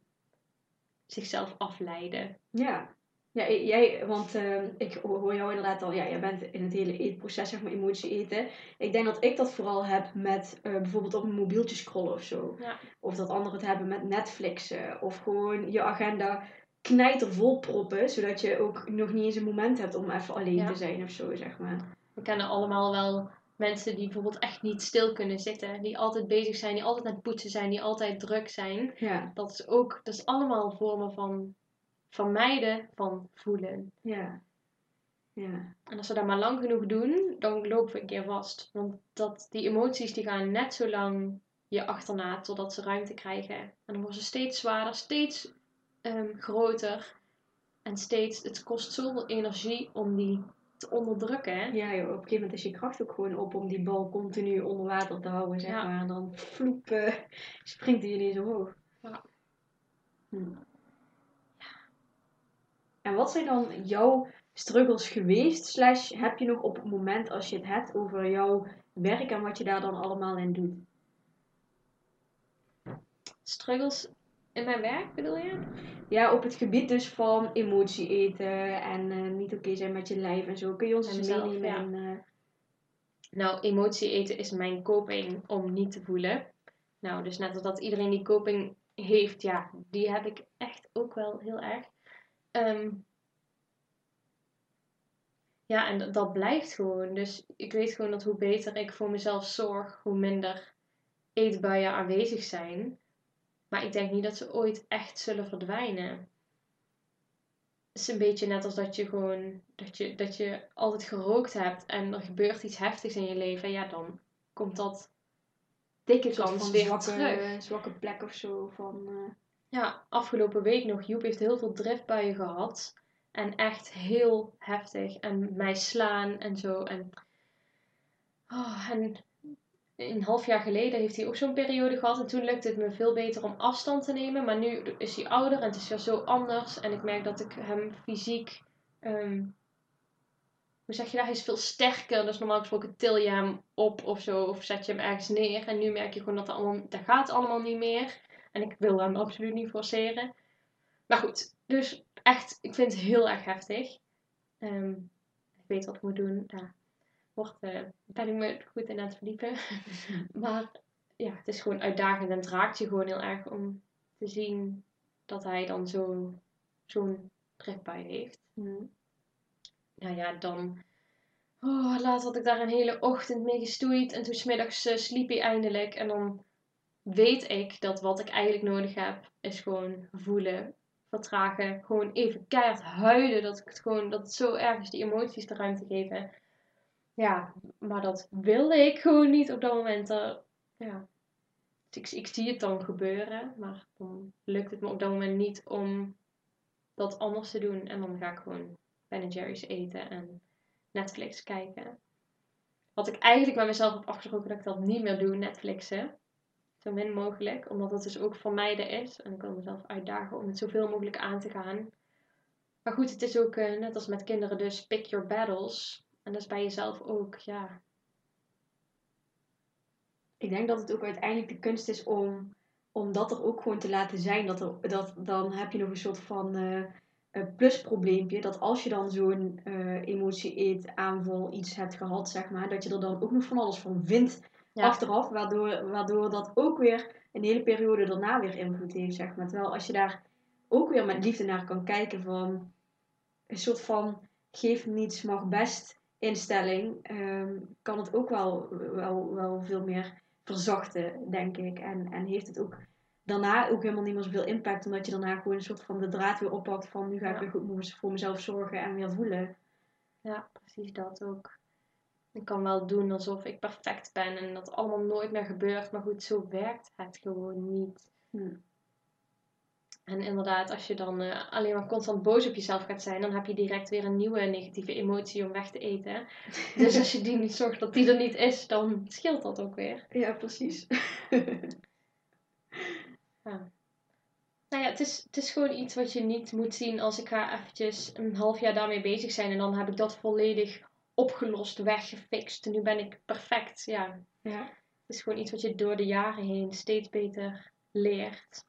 zichzelf afleiden. Ja. Ja, jij, want uh, ik hoor jou inderdaad al, ja, jij bent in het hele eetproces, zeg maar, emotie eten. Ik denk dat ik dat vooral heb met uh, bijvoorbeeld op een mobieltje scrollen of zo. Ja. Of dat anderen het hebben met Netflixen. Of gewoon je agenda knijtervol proppen, zodat je ook nog niet eens een moment hebt om even alleen ja. te zijn of zo, zeg maar. We kennen allemaal wel mensen die bijvoorbeeld echt niet stil kunnen zitten. Die altijd bezig zijn, die altijd aan het poetsen zijn, die altijd druk zijn. Ja. Dat is ook, dat is allemaal vormen van vermijden van voelen. Ja. Ja. En als we dat maar lang genoeg doen, dan lopen we een keer vast. Want dat, die emoties die gaan net zo lang je achterna totdat ze ruimte krijgen. En dan worden ze steeds zwaarder, steeds um, groter. En steeds, het kost zoveel energie om die te onderdrukken. Hè? Ja, joh, op een gegeven moment is je kracht ook gewoon op om die bal continu onder water te houden, zeg Ja. maar. En dan vloep, eh, springt hij ineens omhoog. Ja. Hm. En wat zijn dan jouw struggles geweest? Slash, heb je nog op het moment als je het hebt over jouw werk en wat je daar dan allemaal in doet? Struggles in mijn werk bedoel je? Ja, op het gebied dus van emotie eten en eh, niet oké zijn met je lijf en zo. Kun je ons En eens meenemen? ja. Nou, emotie eten is mijn coping om niet te voelen. Nou, dus net als dat iedereen die coping heeft, ja, die heb ik echt ook wel heel erg. Ehm, ja, en dat- dat blijft gewoon. Dus ik weet gewoon dat hoe beter ik voor mezelf zorg, hoe minder eetbuien aanwezig zijn. Maar ik denk niet dat ze ooit echt zullen verdwijnen. Het is een beetje net als dat je gewoon dat je, dat je altijd gerookt hebt en er gebeurt iets heftigs in je leven. Ja, dan komt dat dikke kans weer zwakke, terug. zwakke plek of zo. Van, eh, Ja, afgelopen week nog. Joep heeft heel veel driftbuien gehad. En echt heel heftig. En mij slaan en zo. En, oh, en een half jaar geleden heeft hij ook zo'n periode gehad. En toen lukte het me veel beter om afstand te nemen. Maar nu is hij ouder en het is weer zo anders. En ik merk dat ik hem fysiek... ehm, hoe zeg je dat? Hij is veel sterker. Dus normaal gesproken til je hem op of zo. Of zet je hem ergens neer. En nu merk je gewoon dat, dat, allemaal, dat gaat allemaal niet meer. En ik wil hem absoluut niet forceren. Maar goed, dus echt, ik vind het heel erg heftig. Ehm, ik weet wat ik moet doen. Daar eh, ben ik me goed in aan het verdiepen. maar ja, het is gewoon uitdagend en het raakt je gewoon heel erg om te zien dat hij dan zo, zo'n driftbui heeft. hm. Nou ja, dan. Oh, laatst had ik daar een hele ochtend mee gestoeid. En toen smiddags uh, sliep hij eindelijk. En dan weet ik dat wat ik eigenlijk nodig heb, is gewoon voelen, vertragen. Gewoon even keihard huilen. Dat ik het gewoon, dat het zo erg is, die emoties de ruimte geven. Ja, maar dat wilde ik gewoon niet op dat moment. Ja. Dus ik, ik zie het dan gebeuren. Maar dan lukt het me op dat moment niet om dat anders te doen. En dan ga ik gewoon Ben Jerry's eten en Netflix kijken. Wat ik eigenlijk met mezelf heb afgesproken dat ik dat niet meer doe, Netflixen. Zo min mogelijk, omdat het dus ook vermijden is. En ik wil mezelf uitdagen om het zoveel mogelijk aan te gaan. Maar goed, het is ook uh, net als met kinderen dus pick your battles. En dat is bij jezelf ook, ja. Ik denk dat het ook uiteindelijk de kunst is om, om dat er ook gewoon te laten zijn. Dat er, dat, dan heb je nog een soort van... Uh, uh, plusprobleempje. Dat als je dan zo'n uh, emotie eet, aanval, iets hebt gehad, zeg maar. Dat je er dan ook nog van alles van vindt achteraf. Waardoor, waardoor dat ook weer een hele periode daarna weer invloed heeft, zeg maar. Terwijl als je daar ook weer met liefde naar kan kijken van... Een soort van geef niets, mag best instelling. Um, kan het ook wel, wel, wel veel meer verzachten, denk ik. En, en heeft het ook daarna ook helemaal niet meer zoveel impact. Omdat je daarna gewoon een soort van de draad weer oppakt van nu ga ik weer goed voor mezelf zorgen en weer voelen. Ja, precies dat ook. Ik kan wel doen alsof ik perfect ben en dat allemaal nooit meer gebeurt. Maar goed, zo werkt het gewoon niet. Hm. En inderdaad, als je dan uh, alleen maar constant boos op jezelf gaat zijn, dan heb je direct weer een nieuwe negatieve emotie om weg te eten. Dus als je die niet zorgt dat die er niet is, dan scheelt dat ook weer. Ja, precies. ja. Nou ja, het is, het is gewoon iets wat je niet moet zien als ik ga eventjes een half jaar daarmee bezig zijn en dan heb ik dat volledig opgelost, weggefixt. En nu ben ik perfect. Ja. ja. Het is gewoon iets wat je door de jaren heen steeds beter leert.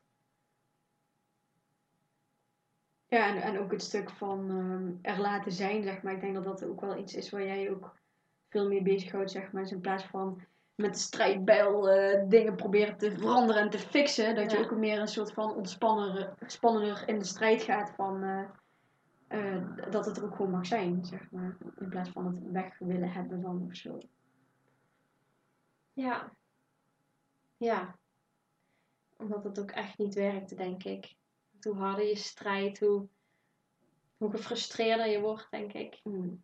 Ja, en, en ook het stuk van um, er laten zijn, zeg maar. Ik denk dat dat ook wel iets is waar jij ook veel meer bezighoudt, zeg maar. Dus in plaats van met strijdbijl uh, dingen proberen te veranderen en te fixen. Dat je ook meer een soort van ontspannender in de strijd gaat van... Uh, uh, dat het er ook gewoon mag zijn, zeg maar. In plaats van het weg willen hebben van of zo. Ja. Ja. Omdat het ook echt niet werkte, denk ik hoe harder je strijdt, hoe, hoe gefrustreerder je wordt, denk ik. Mm.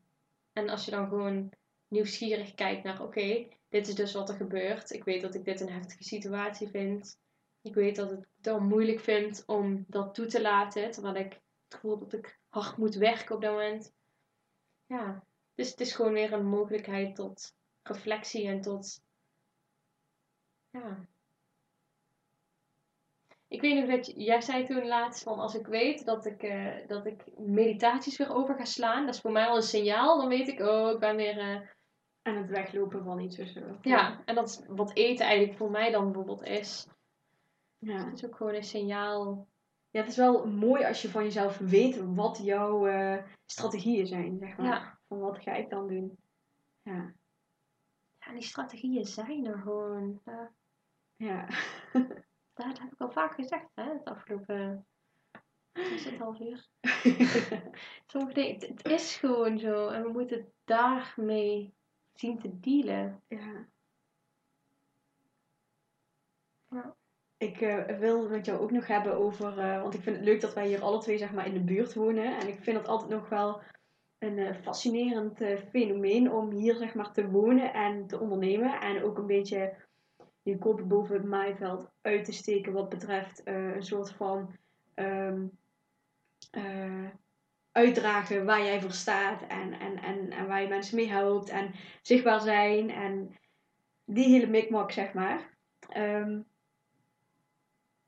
En als je dan gewoon nieuwsgierig kijkt naar, oké, dit is dus wat er gebeurt. Ik weet dat ik dit een heftige situatie vind. Ik weet dat ik het dan moeilijk vind om dat toe te laten, terwijl ik het gevoel dat ik hard moet werken op dat moment. Ja, dus het is gewoon weer een mogelijkheid tot reflectie en tot ja, ik weet nog dat jij zei toen laatst van als ik weet dat ik, uh, dat ik meditaties weer over ga slaan, dat is voor mij al een signaal. Dan weet ik, oh, ik ben weer uh, aan het weglopen van iets of zo. Ja, en dat is wat eten eigenlijk voor mij dan bijvoorbeeld is. Ja. Het is ook gewoon een signaal. Ja, het is wel mooi als je van jezelf weet wat jouw uh, strategieën zijn, zeg maar. Ja. Van wat ga ik dan doen? Ja. Ja, die strategieën zijn er gewoon. Ja. dat heb ik al vaak gezegd, hè, het afgelopen is het half uur. Sommige dingen, het, het, is gewoon zo en we moeten daarmee zien te dealen. Ja. ja. Ik uh, wil met jou ook nog hebben over, uh, want ik vind het leuk dat wij hier alle twee zeg maar in de buurt wonen. En ik vind het altijd nog wel een uh, fascinerend fenomeen om hier zeg maar te wonen en te ondernemen. En ook een beetje je kop boven het maaiveld uit te steken wat betreft uh, een soort van um, uh, uitdragen waar jij voor staat en, en, en, en waar je mensen mee helpt en zichtbaar zijn en die hele mikmak zeg maar. Um,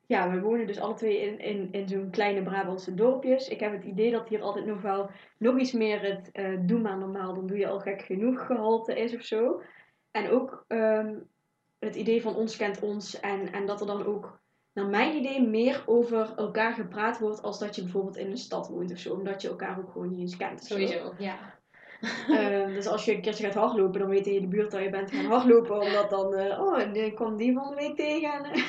ja, we wonen dus alle twee in, in, in zo'n kleine Brabantse dorpjes. Ik heb het idee dat hier altijd nog wel nog iets meer het uh, doe maar normaal, dan doe je al gek genoeg gehalte is of zo. En ook um, het idee van ons kent ons. En, en dat er dan ook, naar mijn idee, meer over elkaar gepraat wordt als dat je bijvoorbeeld in een stad woont of zo. Omdat je elkaar ook gewoon niet eens kent. Sowieso, ja. Uh, dus als je een keertje gaat hardlopen, dan weet je in de buurt dat je bent gaan hardlopen. Omdat dan, uh, oh, ik kwam die van de week tegen.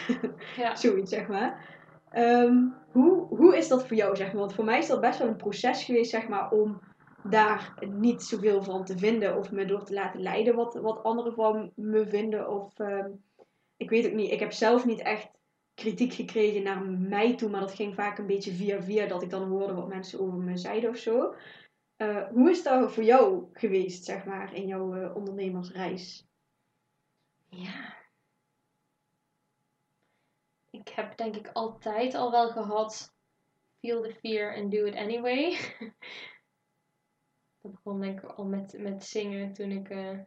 ja. Zoiets, zeg maar. Um, hoe, hoe is dat voor jou, zeg maar? Want voor mij is dat best wel een proces geweest, zeg maar, om daar niet zoveel van te vinden of me door te laten leiden wat, wat anderen van me vinden. Of ehm, ik weet ook niet, ik heb zelf niet echt kritiek gekregen naar mij toe, maar dat ging vaak een beetje via via dat ik dan hoorde wat mensen over me zeiden of zo. Uh, hoe is dat voor jou geweest, zeg maar, in jouw uh, ondernemersreis? Ja. Ik heb denk ik altijd al wel gehad, feel the fear and do it anyway. Dat begon denk ik al met, met zingen toen ik uh,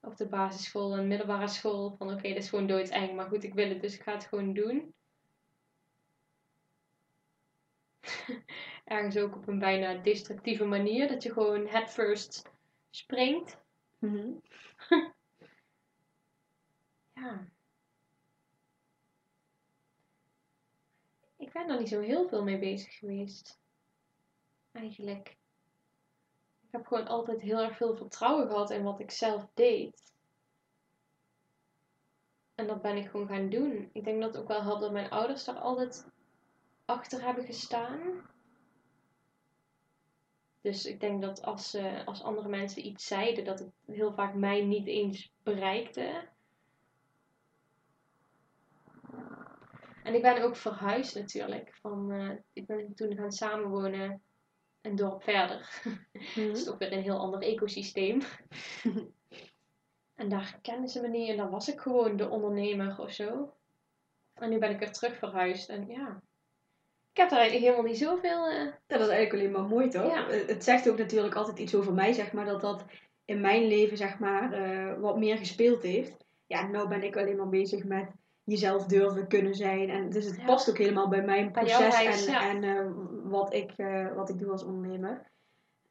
op de basisschool en middelbare school. Van oké, dat is gewoon doodseng, maar goed, ik wil het, dus ik ga het gewoon doen. Ergens ook op een bijna destructieve manier, dat je gewoon head first springt. Mhm. ja. ben daar niet zo heel veel mee bezig geweest. Eigenlijk. Ik heb gewoon altijd heel erg veel vertrouwen gehad in wat ik zelf deed. En dat ben ik gewoon gaan doen. Ik denk dat het ook wel helpt dat mijn ouders daar altijd achter hebben gestaan. Dus ik denk dat als, als andere mensen iets zeiden, dat het heel vaak mij niet eens bereikte. En ik ben ook verhuisd natuurlijk. Van, uh, ik ben toen gaan samenwonen een dorp verder. Mm dat is ook weer een heel ander ecosysteem. en daar kenden ze me niet en daar was ik gewoon de ondernemer of zo. En nu ben ik weer terug verhuisd en ja, ik heb daar eigenlijk helemaal niet zoveel. Uh... dat is eigenlijk alleen maar mooi toch? Ja. Het zegt ook natuurlijk altijd iets over mij, zeg maar, dat dat in mijn leven, zeg maar, uh, wat meer gespeeld heeft. Ja, nou ben ik alleen maar bezig met jezelf durven kunnen zijn. En dus het past ook helemaal bij mijn proces en, en uh, wat, ik, wat ik doe als ondernemer.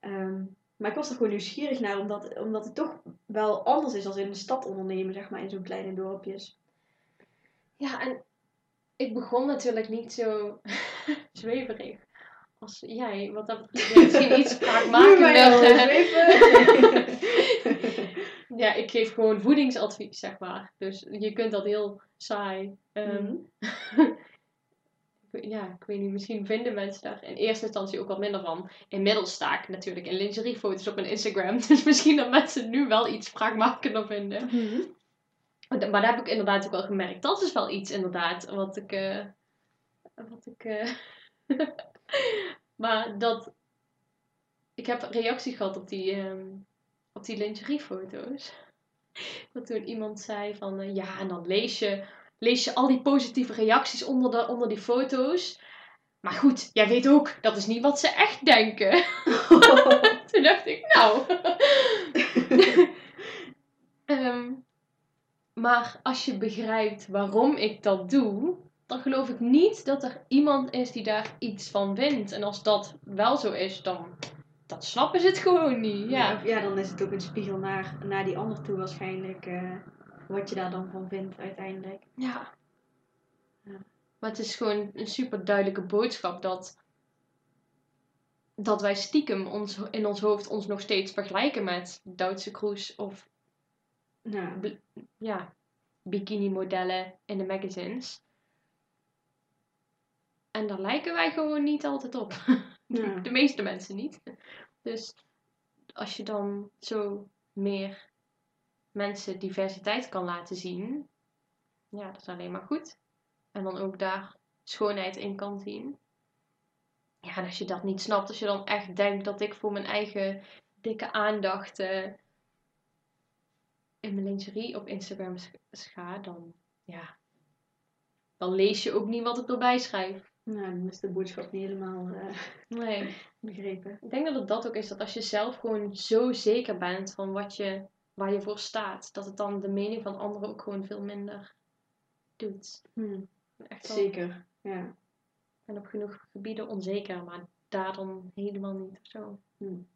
Um, maar ik was er gewoon nieuwsgierig naar, omdat, omdat het toch wel anders is als in de stad ondernemen, zeg maar, in zo'n kleine dorpjes. Ja, en ik begon natuurlijk niet zo zweverig als jij. Wat dat betreft misschien iets spraakmakender. ja, ik geef gewoon voedingsadvies, zeg maar. Dus je kunt dat heel saai. Um, ja, ik weet niet, misschien vinden mensen daar in eerste instantie ook wat minder van. Inmiddels sta ik natuurlijk in lingeriefoto's op mijn Instagram. Dus misschien dat mensen nu wel iets spraakmakender vinden. Mhm. Maar daar heb ik inderdaad ook wel gemerkt. Dat is wel iets inderdaad wat ik. Uh, wat ik. Uh, maar dat. Ik heb reactie gehad op die, um, op die lingeriefoto's. Dat toen iemand zei van uh, ja, en dan lees je, lees je al die positieve reacties onder, de, onder die foto's. Maar goed, jij weet ook, dat is niet wat ze echt denken. toen dacht ik, nou. um, Maar als je begrijpt waarom ik dat doe, dan geloof ik niet dat er iemand is die daar iets van vindt. En als dat wel zo is, dan dat snappen ze het gewoon niet. Ja, ja dan is het ook een spiegel naar, naar die ander toe waarschijnlijk. Uh, wat je daar dan van vindt uiteindelijk. Ja. ja. Maar het is gewoon een super duidelijke boodschap dat, dat wij stiekem ons, in ons hoofd ons nog steeds vergelijken met Duitse Kroes of ja, ja bikini-modellen in de magazines. En daar lijken wij gewoon niet altijd op. Ja. De meeste mensen niet. Dus als je dan zo meer mensen diversiteit kan laten zien, ja, dat is alleen maar goed. En dan ook daar schoonheid in kan zien. Ja, en als je dat niet snapt, als je dan echt denkt dat ik voor mijn eigen dikke aandacht uh, in mijn lingerie op Instagram ga, dan ja, dan lees je ook niet wat ik erbij schrijf. Nou, dan is de boodschap niet helemaal uh, nee. begrepen. Ik denk dat het dat ook is, dat als je zelf gewoon zo zeker bent van wat je, waar je voor staat, dat het dan de mening van anderen ook gewoon veel minder doet. Hmm. Echt zeker, ja. En op genoeg gebieden onzeker, maar daar dan helemaal niet of zo. Hmm.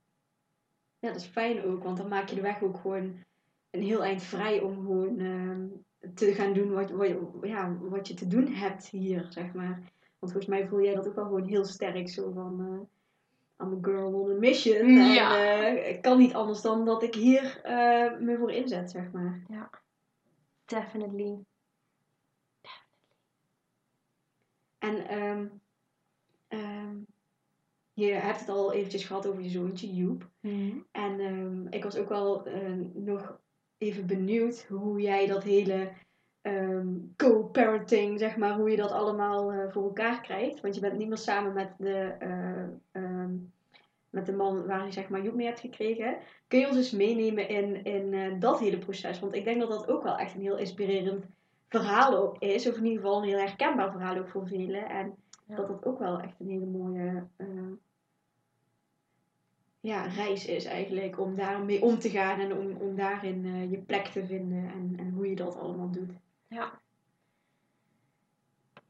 Ja, dat is fijn ook, want dan maak je de weg ook gewoon een heel eind vrij om gewoon ehm, te gaan doen wat, wat, ja, wat je te doen hebt hier, zeg maar. Want volgens mij voel jij dat ook wel gewoon heel sterk, zo van... Uh, I'm a girl on a mission. Ja. En uh, ik kan niet anders dan dat ik hier uh, me voor inzet, zeg maar. Ja, definitely. En um, um, je hebt het al eventjes gehad over je zoontje, Joep. Mm. En um, ik was ook wel nog even benieuwd hoe jij dat hele um, co-parenting, zeg maar, hoe je dat allemaal uh, voor elkaar krijgt. Want je bent niet meer samen met de, uh, um, met de man waar je zeg maar Joep mee hebt gekregen. Kun je ons eens meenemen in, in uh, dat hele proces? Want ik denk dat dat ook wel echt een heel inspirerend verhaal is. Of in ieder geval een heel herkenbaar verhaal ook voor velen. En ja. dat dat ook wel echt een hele mooie ja, reis is eigenlijk. Om daarmee om te gaan en om, om daarin uh, je plek te vinden en, en hoe je dat allemaal doet. Ja.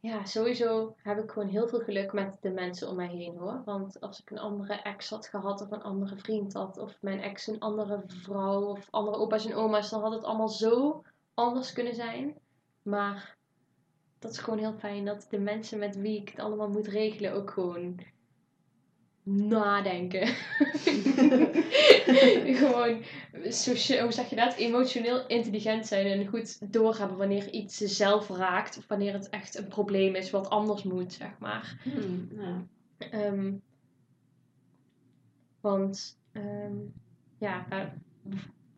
Ja, sowieso heb ik gewoon heel veel geluk met de mensen om mij heen hoor. Want als ik een andere ex had gehad of een andere vriend had, of mijn ex een andere vrouw of andere opa's en oma's, dan had het allemaal zo anders kunnen zijn. Maar dat is gewoon heel fijn dat de mensen met wie ik het allemaal moet regelen ook gewoon nadenken. gewoon, socia- hoe zeg je dat? Emotioneel intelligent zijn en goed doorhebben wanneer iets ze zelf raakt. Of wanneer het echt een probleem is wat anders moet, zeg maar. Hmm, ja. Ehm, want, ehm, ja, uh,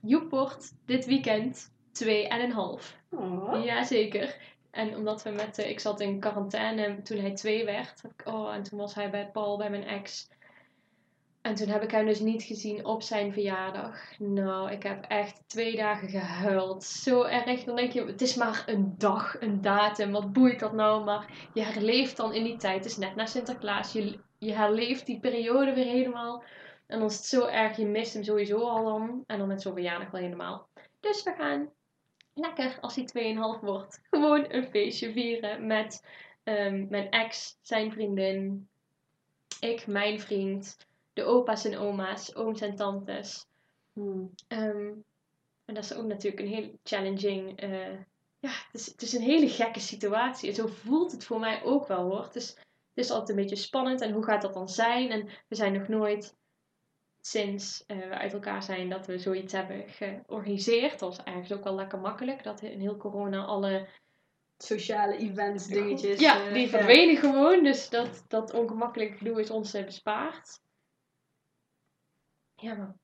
Joep wordt dit weekend twee en een half. Oh. Jazeker. En omdat we met, ik zat in quarantaine toen hij twee werd. Oh, en toen was hij bij Paul, bij mijn ex. En toen heb ik hem dus niet gezien op zijn verjaardag. Nou, ik heb echt twee dagen gehuild. Zo erg. Dan denk je, het is maar een dag, een datum. Wat boeit dat nou? Maar je herleeft dan in die tijd. Het is net na Sinterklaas. Je, je herleeft die periode weer helemaal. En dan is het zo erg. Je mist hem sowieso al dan. En dan met zo'n verjaardag wel helemaal. Dus we gaan lekker, als hij 2,5 wordt, gewoon een feestje vieren met um, mijn ex, zijn vriendin, ik, mijn vriend de opa's en oma's, ooms en tantes. Hmm. Um, en dat is ook natuurlijk een heel challenging. Uh, ja, het is, het is een hele gekke situatie. En zo voelt het voor mij ook wel hoor. Het is, het is altijd een beetje spannend. En hoe gaat dat dan zijn? En we zijn nog nooit sinds uh, we uit elkaar zijn dat we zoiets hebben georganiseerd. Dat was eigenlijk ook wel lekker makkelijk. Dat in heel corona alle sociale events, dingetjes. Ja, die verdwenen gewoon. Dus dat, dat ongemakkelijke gedoe is ons bespaard. Ja, maar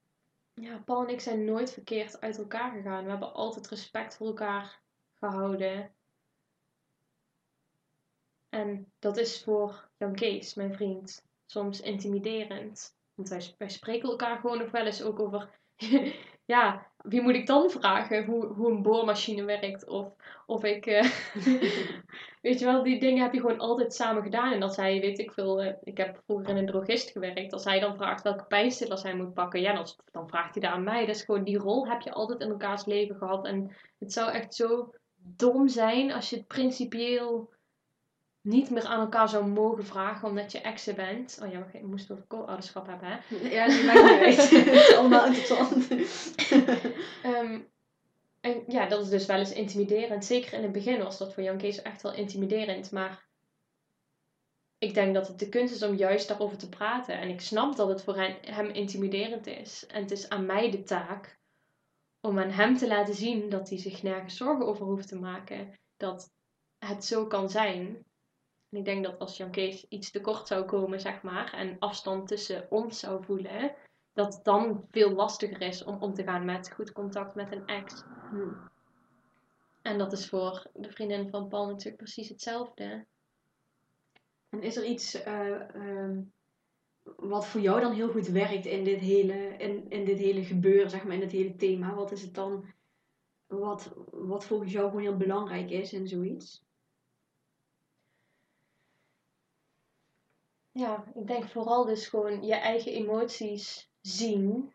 ja, Paul en ik zijn nooit verkeerd uit elkaar gegaan. We hebben altijd respect voor elkaar gehouden. En dat is voor Jan Kees, mijn vriend, soms intimiderend. Want wij, wij spreken elkaar gewoon nog wel eens ook over ja, wie moet ik dan vragen hoe, hoe een boormachine werkt? Of, of ik, uh, weet je wel, die dingen heb je gewoon altijd samen gedaan. En als hij, weet ik veel, uh, ik heb vroeger in een drogist gewerkt. Als hij dan vraagt welke pijnstillers hij moet pakken, ja, dan, dan vraagt hij daar aan mij. Dus gewoon die rol heb je altijd in elkaars leven gehad. En het zou echt zo dom zijn als je het principieel niet meer aan elkaar zou mogen vragen omdat je exen bent. Oh ja, maar je moest over co-ouderschap hebben, hè? Ja, dat maakt niet uit. Het is allemaal interessant. um, en ja, dat is dus wel eens intimiderend. Zeker in het begin was dat voor Jan Kees echt wel intimiderend. Maar ik denk dat het de kunst is om juist daarover te praten. En ik snap dat het voor hem intimiderend is. En het is aan mij de taak om aan hem te laten zien dat hij zich nergens zorgen over hoeft te maken. Dat het zo kan zijn. En ik denk dat als Jan Kees iets tekort zou komen, zeg maar, en afstand tussen ons zou voelen, dat het dan veel lastiger is om om te gaan met goed contact met een ex. Hmm. En dat is voor de vriendin van Paul natuurlijk precies hetzelfde. En is er iets uh, um, wat voor jou dan heel goed werkt in dit hele, in, in dit hele gebeuren, zeg maar, in dit hele thema? Wat is het dan wat, wat volgens jou gewoon heel belangrijk is in zoiets? Ja, ik denk vooral dus gewoon je eigen emoties zien.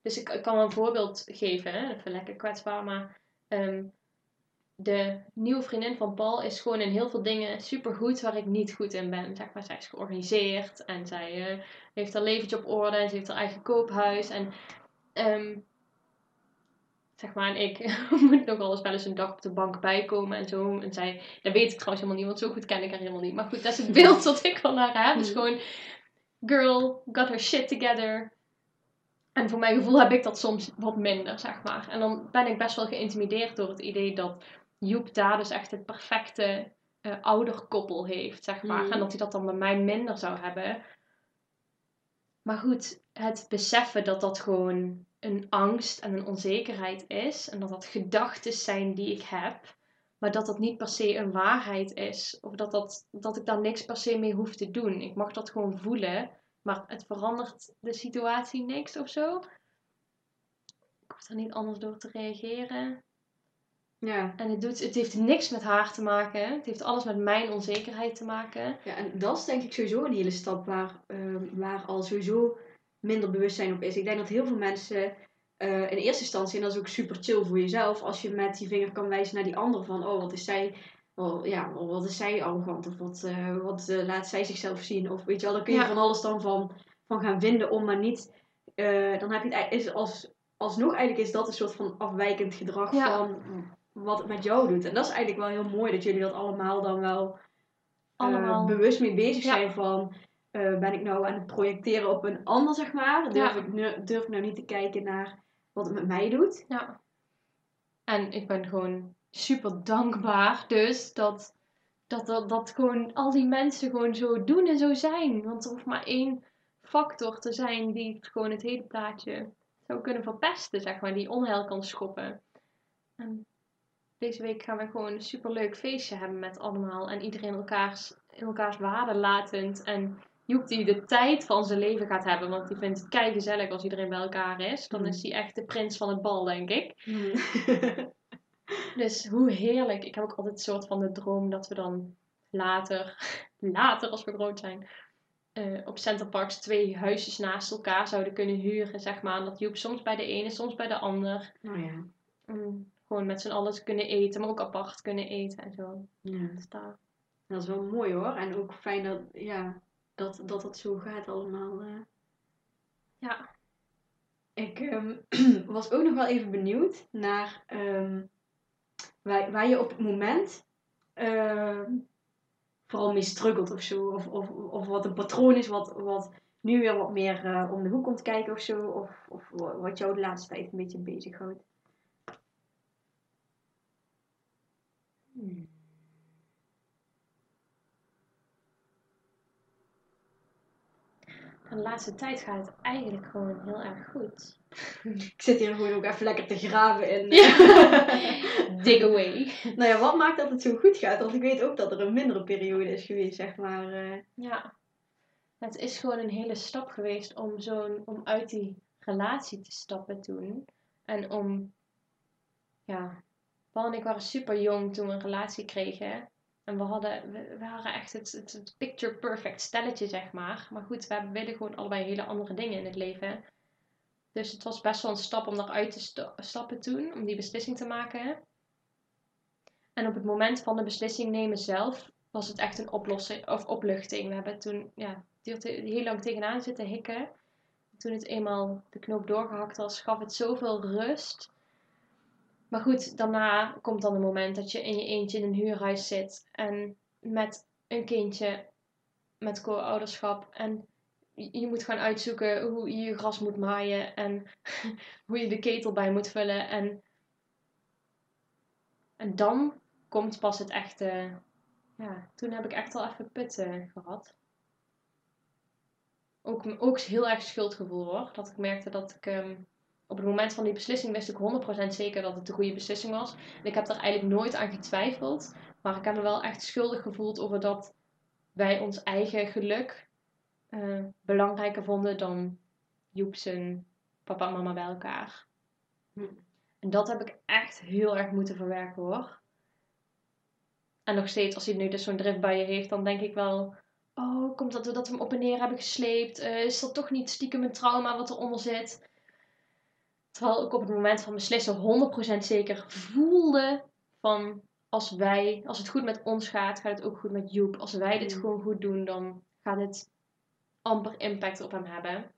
Dus ik, ik kan een voorbeeld geven, hè? even lekker kwetsbaar, maar um, de nieuwe vriendin van Paul is gewoon in heel veel dingen supergoed waar ik niet goed in ben. Zeg maar, zij is georganiseerd en zij uh, heeft haar leventje op orde en ze heeft haar eigen koophuis. En um, zeg maar, en ik moet nog wel eens wel eens een dag op de bank bijkomen en zo. En zij, dat weet ik trouwens helemaal niet, want zo goed ken ik haar helemaal niet. Maar goed, dat is het beeld dat ik van haar heb. Dus gewoon, girl, got her shit together. En voor mijn gevoel heb ik dat soms wat minder, zeg maar. En dan ben ik best wel geïntimideerd door het idee dat Joep daar dus echt het perfecte uh, ouderkoppel heeft, zeg maar. Mm. En dat hij dat dan bij mij minder zou hebben. Maar goed, het beseffen dat dat gewoon een angst en een onzekerheid is. En dat dat gedachten zijn die ik heb. Maar dat dat niet per se een waarheid is. Of dat, dat, dat ik daar niks per se mee hoef te doen. Ik mag dat gewoon voelen. Maar het verandert de situatie niks of zo. Ik hoef er niet anders door te reageren. Ja. En het, doet, het heeft niks met haar te maken. Het heeft alles met mijn onzekerheid te maken. Ja, en dat is denk ik sowieso een hele stap waar, uh, waar al sowieso minder bewustzijn op is. Ik denk dat heel veel mensen uh, in eerste instantie, en dat is ook super chill voor jezelf, als je met die vinger kan wijzen naar die ander van, oh wat is zij, oh, ja, wat is zij arrogant of wat, uh, wat laat zij zichzelf zien. Of weet je wel, dan kun je ja. van alles dan van, van gaan vinden om maar niet, dan heb je het is als, alsnog eigenlijk is dat een soort van afwijkend gedrag ja. van wat het met jou doet. En dat is eigenlijk wel heel mooi dat jullie dat allemaal dan wel eh, Allemaal. bewust mee bezig Ja. zijn van... eh, ben ik nou aan het projecteren op een ander, zeg maar? Durf, Ja. ik, nu- durf ik nou niet te kijken naar wat het met mij doet? Ja. En ik ben gewoon super dankbaar dus dat, dat, dat, dat gewoon al die mensen gewoon zo doen en zo zijn. Want er hoeft maar één factor te zijn die gewoon het hele plaatje zou kunnen verpesten, zeg maar, die onheil kan schoppen. En deze week gaan we gewoon een superleuk feestje hebben met allemaal en iedereen elkaars, in elkaars waarde latend. En Joep die de tijd van zijn leven gaat hebben, want die vindt het kei gezellig als iedereen bij elkaar is. Dan Mm. is hij echt de prins van het bal, denk ik. Dus hoe heerlijk. Ik heb ook altijd een soort van de droom dat we dan later, later als we groot zijn, eh, op Centerparks twee huisjes naast elkaar zouden kunnen huren, zeg maar. En dat Joep soms bij de ene, soms bij de ander. nou ja. Gewoon met z'n allen kunnen eten, maar ook apart kunnen eten en zo. ja. Dus daar- Dat is wel mooi hoor. En ook fijn dat, ja, dat, dat het zo gaat allemaal. eh. Ja. Ik ehm, was ook nog wel even benieuwd naar ehm, waar, waar je op het moment ehm, vooral mee struggelt of zo. Of, of, of wat een patroon is wat, wat nu weer wat meer eh, om de hoek komt kijken of zo. Of, of wa- wat jou de laatste tijd een beetje bezighoudt. Hmm. En de laatste tijd gaat het eigenlijk gewoon heel erg goed. Ik zit hier gewoon ook even lekker te graven in. Dig away. nou ja, wat maakt dat het zo goed gaat? Want ik weet ook dat er een mindere periode is geweest, zeg maar. eh. Ja, het is gewoon een hele stap geweest om, zo'n, om uit die relatie te stappen toen. En om, ja, Paul en ik waren super jong toen we een relatie kregen. En we, hadden, we, waren echt het, het, het picture perfect stelletje, zeg maar. Maar goed, we willen gewoon allebei hele andere dingen in het leven. Dus het was best wel een stap om eruit te sta- stappen toen, om die beslissing te maken. En op het moment van de beslissing nemen zelf was het echt een oplossing of opluchting. We hebben toen ja, duurde heel lang tegenaan zitten hikken. Toen het eenmaal de knoop doorgehakt was, gaf het zoveel rust. Maar goed, daarna komt dan een moment dat je in je eentje in een huurhuis zit en met een kindje, met co-ouderschap. En je je moet gaan uitzoeken hoe je je gras moet maaien en hoe je de ketel bij moet vullen. En, en dan komt pas het echte. Ja, toen heb ik echt al even putten gehad. Ook, ook heel erg schuldgevoel hoor. Dat ik merkte dat ik ehm, op het moment van die beslissing wist ik 100% zeker dat het de goede beslissing was. En ik heb er eigenlijk nooit aan getwijfeld. Maar ik heb me wel echt schuldig gevoeld over dat wij ons eigen geluk eh, belangrijker vonden dan Joep zijn papa en mama bij elkaar. Hm. En dat heb ik echt heel erg moeten verwerken hoor. En nog steeds, als hij nu dus zo'n drift bij je heeft, dan denk ik wel... Oh, komt dat doordat we hem op en neer hebben gesleept? Eh, is dat toch niet stiekem een trauma wat eronder zit? Terwijl ik op het moment van beslissen 100% zeker voelde van... Als wij, als het goed met ons gaat, gaat het ook goed met Joep. Als wij dit Mm. gewoon goed doen, dan gaat het amper impact op hem hebben.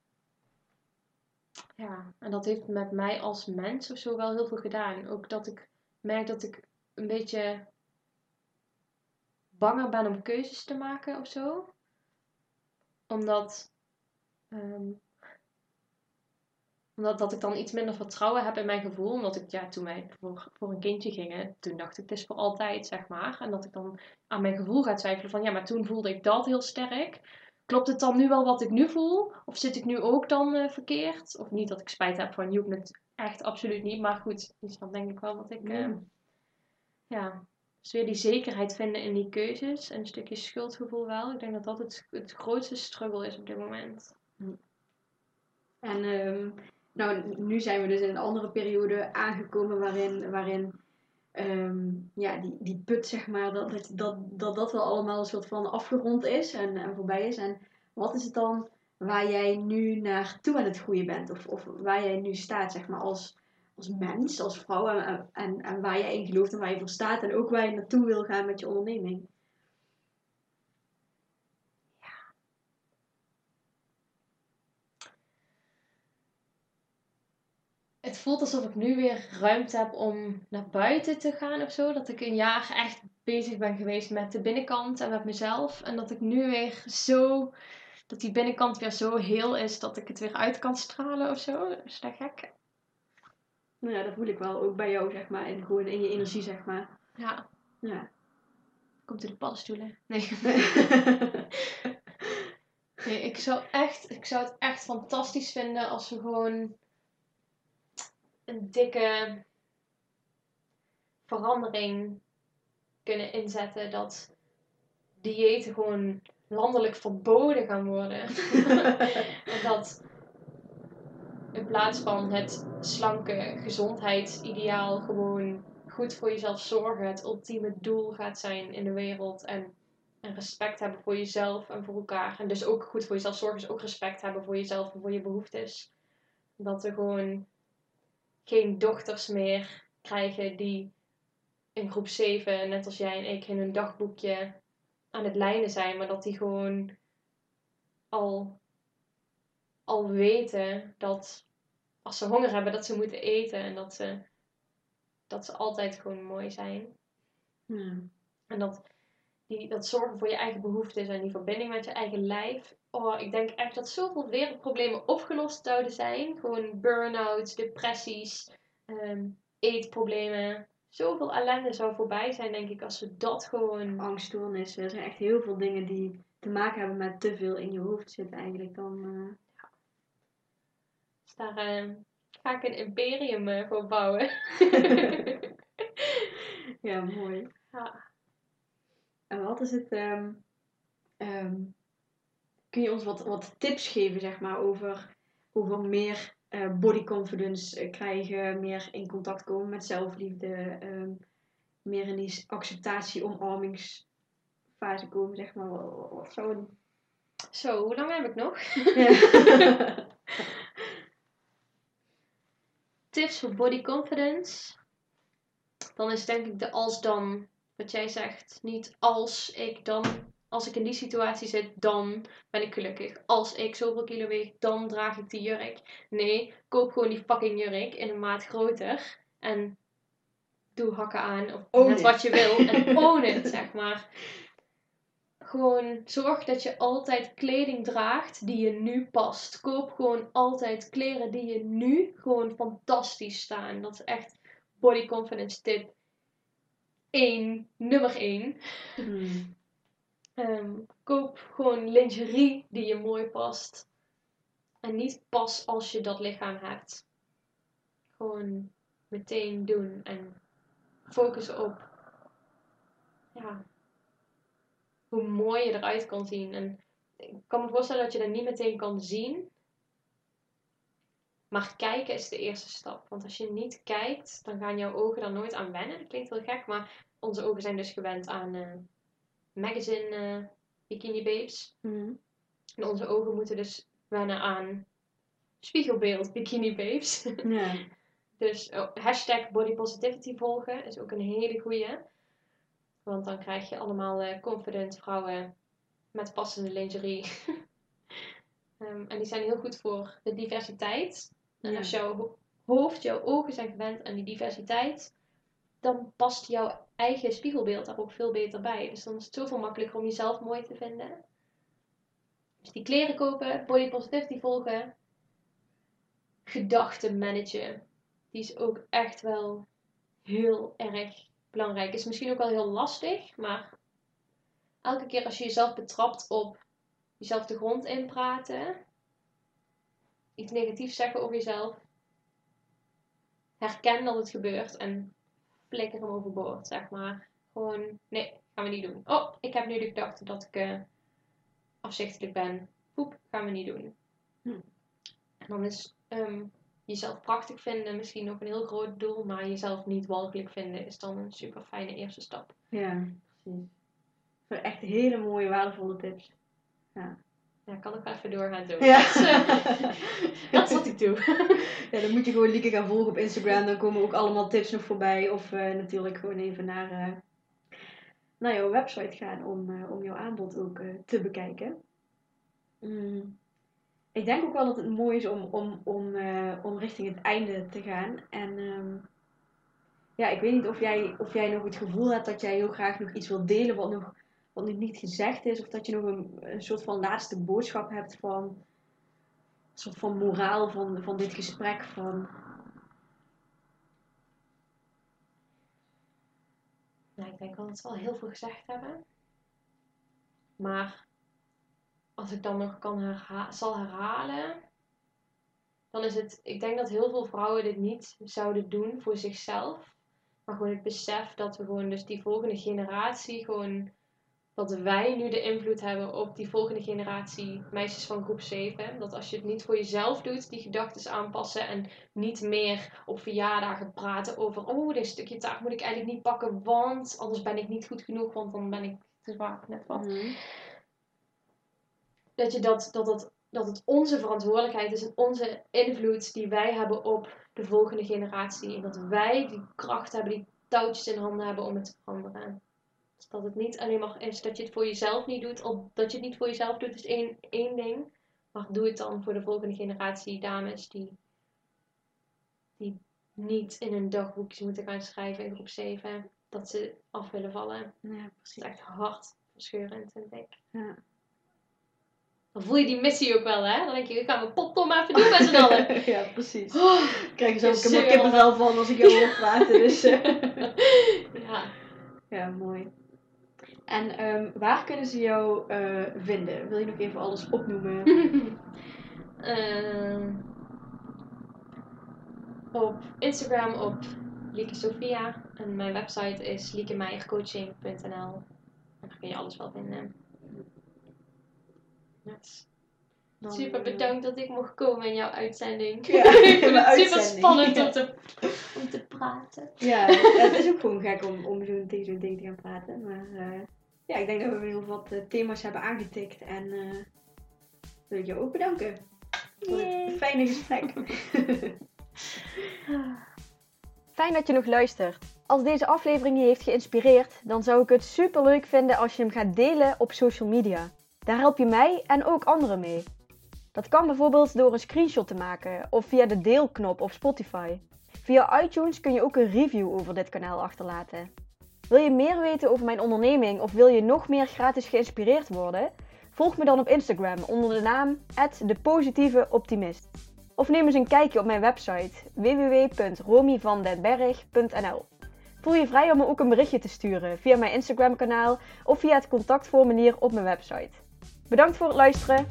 Ja, en dat heeft met mij als mens of zo wel heel veel gedaan. Ook dat ik merk dat ik een beetje banger ben om keuzes te maken of zo. Omdat, ehm, omdat dat ik dan iets minder vertrouwen heb in mijn gevoel. Omdat ik, ja, toen wij voor, voor een kindje gingen, toen dacht ik, het is voor altijd, zeg maar. En dat ik dan aan mijn gevoel ga twijfelen van, ja, maar toen voelde ik dat heel sterk. Klopt het dan nu wel wat ik nu voel? Of zit ik nu ook dan eh, verkeerd? Of niet dat ik spijt heb van Joep, net echt absoluut niet. Maar goed, dus dan denk ik wel dat ik, eh, ja, dus weer die zekerheid vinden in die keuzes. En een stukje schuldgevoel wel. Ik denk dat dat het, het grootste struggle is op dit moment. En ehm, nou, nu zijn we dus in een andere periode aangekomen waarin, waarin ehm, ja, die, die put, zeg maar, dat dat, dat, dat dat wel allemaal een soort van afgerond is en, en voorbij is. En wat is het dan waar jij nu naartoe aan het groeien bent? Of, of waar jij nu staat, zeg maar, als, als mens, als vrouw en, en, en waar jij in gelooft en waar je voor staat en ook waar je naartoe wil gaan met je onderneming? Het voelt alsof ik nu weer ruimte heb om naar buiten te gaan of zo. Dat ik een jaar echt bezig ben geweest met de binnenkant en met mezelf. En dat ik nu weer zo, dat die binnenkant weer zo heel is dat ik het weer uit kan stralen of zo. Is dat gek? Nou ja, dat voel ik wel ook bij jou, zeg maar. En gewoon in je energie, zeg maar. Ja. Ja. Komt u de paddenstoelen? Nee. nee, ik zou, echt, ik zou het echt fantastisch vinden als we gewoon een dikke verandering kunnen inzetten. Dat diëten gewoon landelijk verboden gaan worden. en dat in plaats van het slanke gezondheidsideaal gewoon goed voor jezelf zorgen het ultieme doel gaat zijn in de wereld. En, en respect hebben voor jezelf en voor elkaar. En dus ook goed voor jezelf zorgen is ook respect hebben voor jezelf en voor je behoeftes. Dat we gewoon geen dochters meer krijgen die in groep 7, net als jij en ik, in hun dagboekje aan het lijnen zijn. Maar dat die gewoon al, al weten dat als ze honger hebben, dat ze moeten eten. En dat ze dat ze altijd gewoon mooi zijn. En dat, die, dat zorgen voor je eigen behoeftes en die verbinding met je eigen lijf. Oh, ik denk echt dat zoveel wereldproblemen opgelost zouden zijn. Gewoon burn-outs, depressies, um, eetproblemen. Zoveel ellende zou voorbij zijn, denk ik, als we dat gewoon... Angststoornissen. Er zijn echt heel veel dingen die te maken hebben met te veel in je hoofd zitten eigenlijk dan... Uh... Ja. Dus daar, uh, ga ik een imperium uh, voor bouwen. ja, mooi. Ja. Wat is het... Um, um, kun je ons wat, wat tips geven, zeg maar, over, over meer uh, body confidence eh, krijgen, meer in contact komen met zelfliefde, um, meer in die acceptatie, omarmingsfase komen, zeg maar. Wat, wat zou een... Zo, hoe lang heb ik nog? Ja. tips voor body confidence. Dan is denk ik de als dan, wat jij zegt. Niet als ik dan, als ik in die situatie zit, dan ben ik gelukkig. Als ik zoveel kilo weeg, dan draag ik die jurk. Nee, koop gewoon die fucking jurk in een maat groter. En doe hakken aan. Of net wat je wil. En own it, zeg maar gewoon zorg dat je altijd kleding draagt die je nu past. Koop gewoon altijd kleren die je nu gewoon fantastisch staan. Dat is echt body confidence tip 1, nummer 1. Hmm. Ehm, koop gewoon lingerie die je mooi past. En niet pas als je dat lichaam hebt. Gewoon meteen doen en focussen op ja, hoe mooi je eruit kan zien. En ik kan me voorstellen dat je dat niet meteen kan zien. Maar kijken is de eerste stap. Want als je niet kijkt, dan gaan jouw ogen daar nooit aan wennen. Dat klinkt heel gek, maar onze ogen zijn dus gewend aan uh, magazine uh, bikini babes. Mhm. En onze ogen moeten dus wennen aan spiegelbeeld bikini babes. Ja. dus oh, hashtag body positivity volgen is ook een hele goeie. Want dan krijg je allemaal uh, confident vrouwen met passende lingerie. um, en die zijn heel goed voor de diversiteit. En als jouw hoofd, jouw ogen zijn gewend aan die diversiteit, dan past jouw eigen spiegelbeeld daar ook veel beter bij. Dus dan is het zoveel makkelijker om jezelf mooi te vinden. Dus die kleren kopen, body positivity volgen, gedachten managen. Die is ook echt wel heel erg belangrijk. Is misschien ook wel heel lastig, maar elke keer als je jezelf betrapt op jezelf de grond inpraten, iets negatiefs zeggen over jezelf, herken dat het gebeurt en flikker hem overboord, zeg maar. Gewoon, nee, gaan we niet doen. Oh, ik heb nu de gedachte dat ik uh, afzichtelijk ben. Poep, gaan we niet doen. Hm. En dan is um, jezelf prachtig vinden misschien nog een heel groot doel, maar jezelf niet walgelijk vinden is dan een super fijne eerste stap. Ja, precies. Dat echt hele mooie, waardevolle tips. Ja. Ja, kan ik even doorgaan doen. Ja. Dus, dat is wat ik doe. ja, dan moet je gewoon Lieke gaan volgen op Instagram. Dan komen ook allemaal tips nog voorbij. Of uh, natuurlijk gewoon even naar, uh, naar jouw website gaan om, om jouw aanbod ook te bekijken. Mm. ik denk ook wel dat het mooi is om, om, om, eh, om richting het einde te gaan. En ehm, ja, ik weet niet of jij, of jij nog het gevoel hebt dat jij heel graag nog iets wilt delen wat nog, wat niet gezegd is. Of dat je nog een, een soort van laatste boodschap hebt van een soort van moraal van, van dit gesprek. Van, Nou, ik denk wel dat we al heel veel gezegd hebben. Maar als ik dan nog kan herha zal herhalen, dan is het. Ik denk dat heel veel vrouwen dit niet zouden doen voor zichzelf. Maar gewoon het besef dat we gewoon dus die volgende generatie gewoon. Dat wij nu de invloed hebben op die volgende generatie meisjes van groep 7. Dat als je het niet voor jezelf doet, die gedachten aanpassen. En niet meer op verjaardagen praten over. Oh, dit stukje taart moet ik eigenlijk niet pakken, want anders ben ik niet goed genoeg. Want dan ben ik te zwaar, net wat. Dat, je dat, dat, dat, dat het onze verantwoordelijkheid is en onze invloed die wij hebben op de volgende generatie. En dat wij die kracht hebben, die touwtjes in handen hebben om het te veranderen. Dat het niet alleen maar is dat je het voor jezelf niet doet. Of dat je het niet voor jezelf doet is één, één ding. Maar doe het dan voor de volgende generatie dames die, die niet in hun dagboekjes moeten gaan schrijven in groep 7. Dat ze af willen vallen. Ja, Dat precies. is echt hartverscheurend, vind ik. Ja. Dan voel je die missie ook wel, hè? Dan denk je, ik ga mijn poptom even doen met z'n allen. ja, precies. Oh, Ik krijg er zo ook helemaal je kippenvel van als ik erover praten. Dus eh, ja. ja, mooi. En ehm, waar kunnen ze jou eh, vinden? Wil je nog even alles opnoemen? Ehm, op Instagram op Lieke Sophia. En mijn website is liekemeijercoaching.nl. Daar kun je alles wel vinden. Yes. Dan, Super bedankt dat ik mocht komen in jouw uitzending. Ja, ik vind het super spannend Ja. om, te, om te praten. Ja, het is ook gewoon gek om, om zo tegen zo'n ding te gaan praten. Maar eh, ja, ik denk dat we heel wat eh, thema's hebben aangetikt. En eh, wil ik jou ook bedanken voor het fijne gesprek. Fijn dat je nog luistert. Als deze aflevering je heeft geïnspireerd, dan zou ik het super leuk vinden als je hem gaat delen op social media. Daar help je mij en ook anderen mee. Dat kan bijvoorbeeld door een screenshot te maken of via de deelknop op Spotify. Via iTunes kun je ook een review over dit kanaal achterlaten. Wil je meer weten over mijn onderneming of wil je nog meer gratis geïnspireerd worden? Volg me dan op Instagram onder de naam @depositieveoptimist. Of neem eens een kijkje op mijn website www.romyvandenberg.nl. Voel je vrij om me ook een berichtje te sturen via mijn Instagram kanaal of via het contactformulier op mijn website. Bedankt voor het luisteren.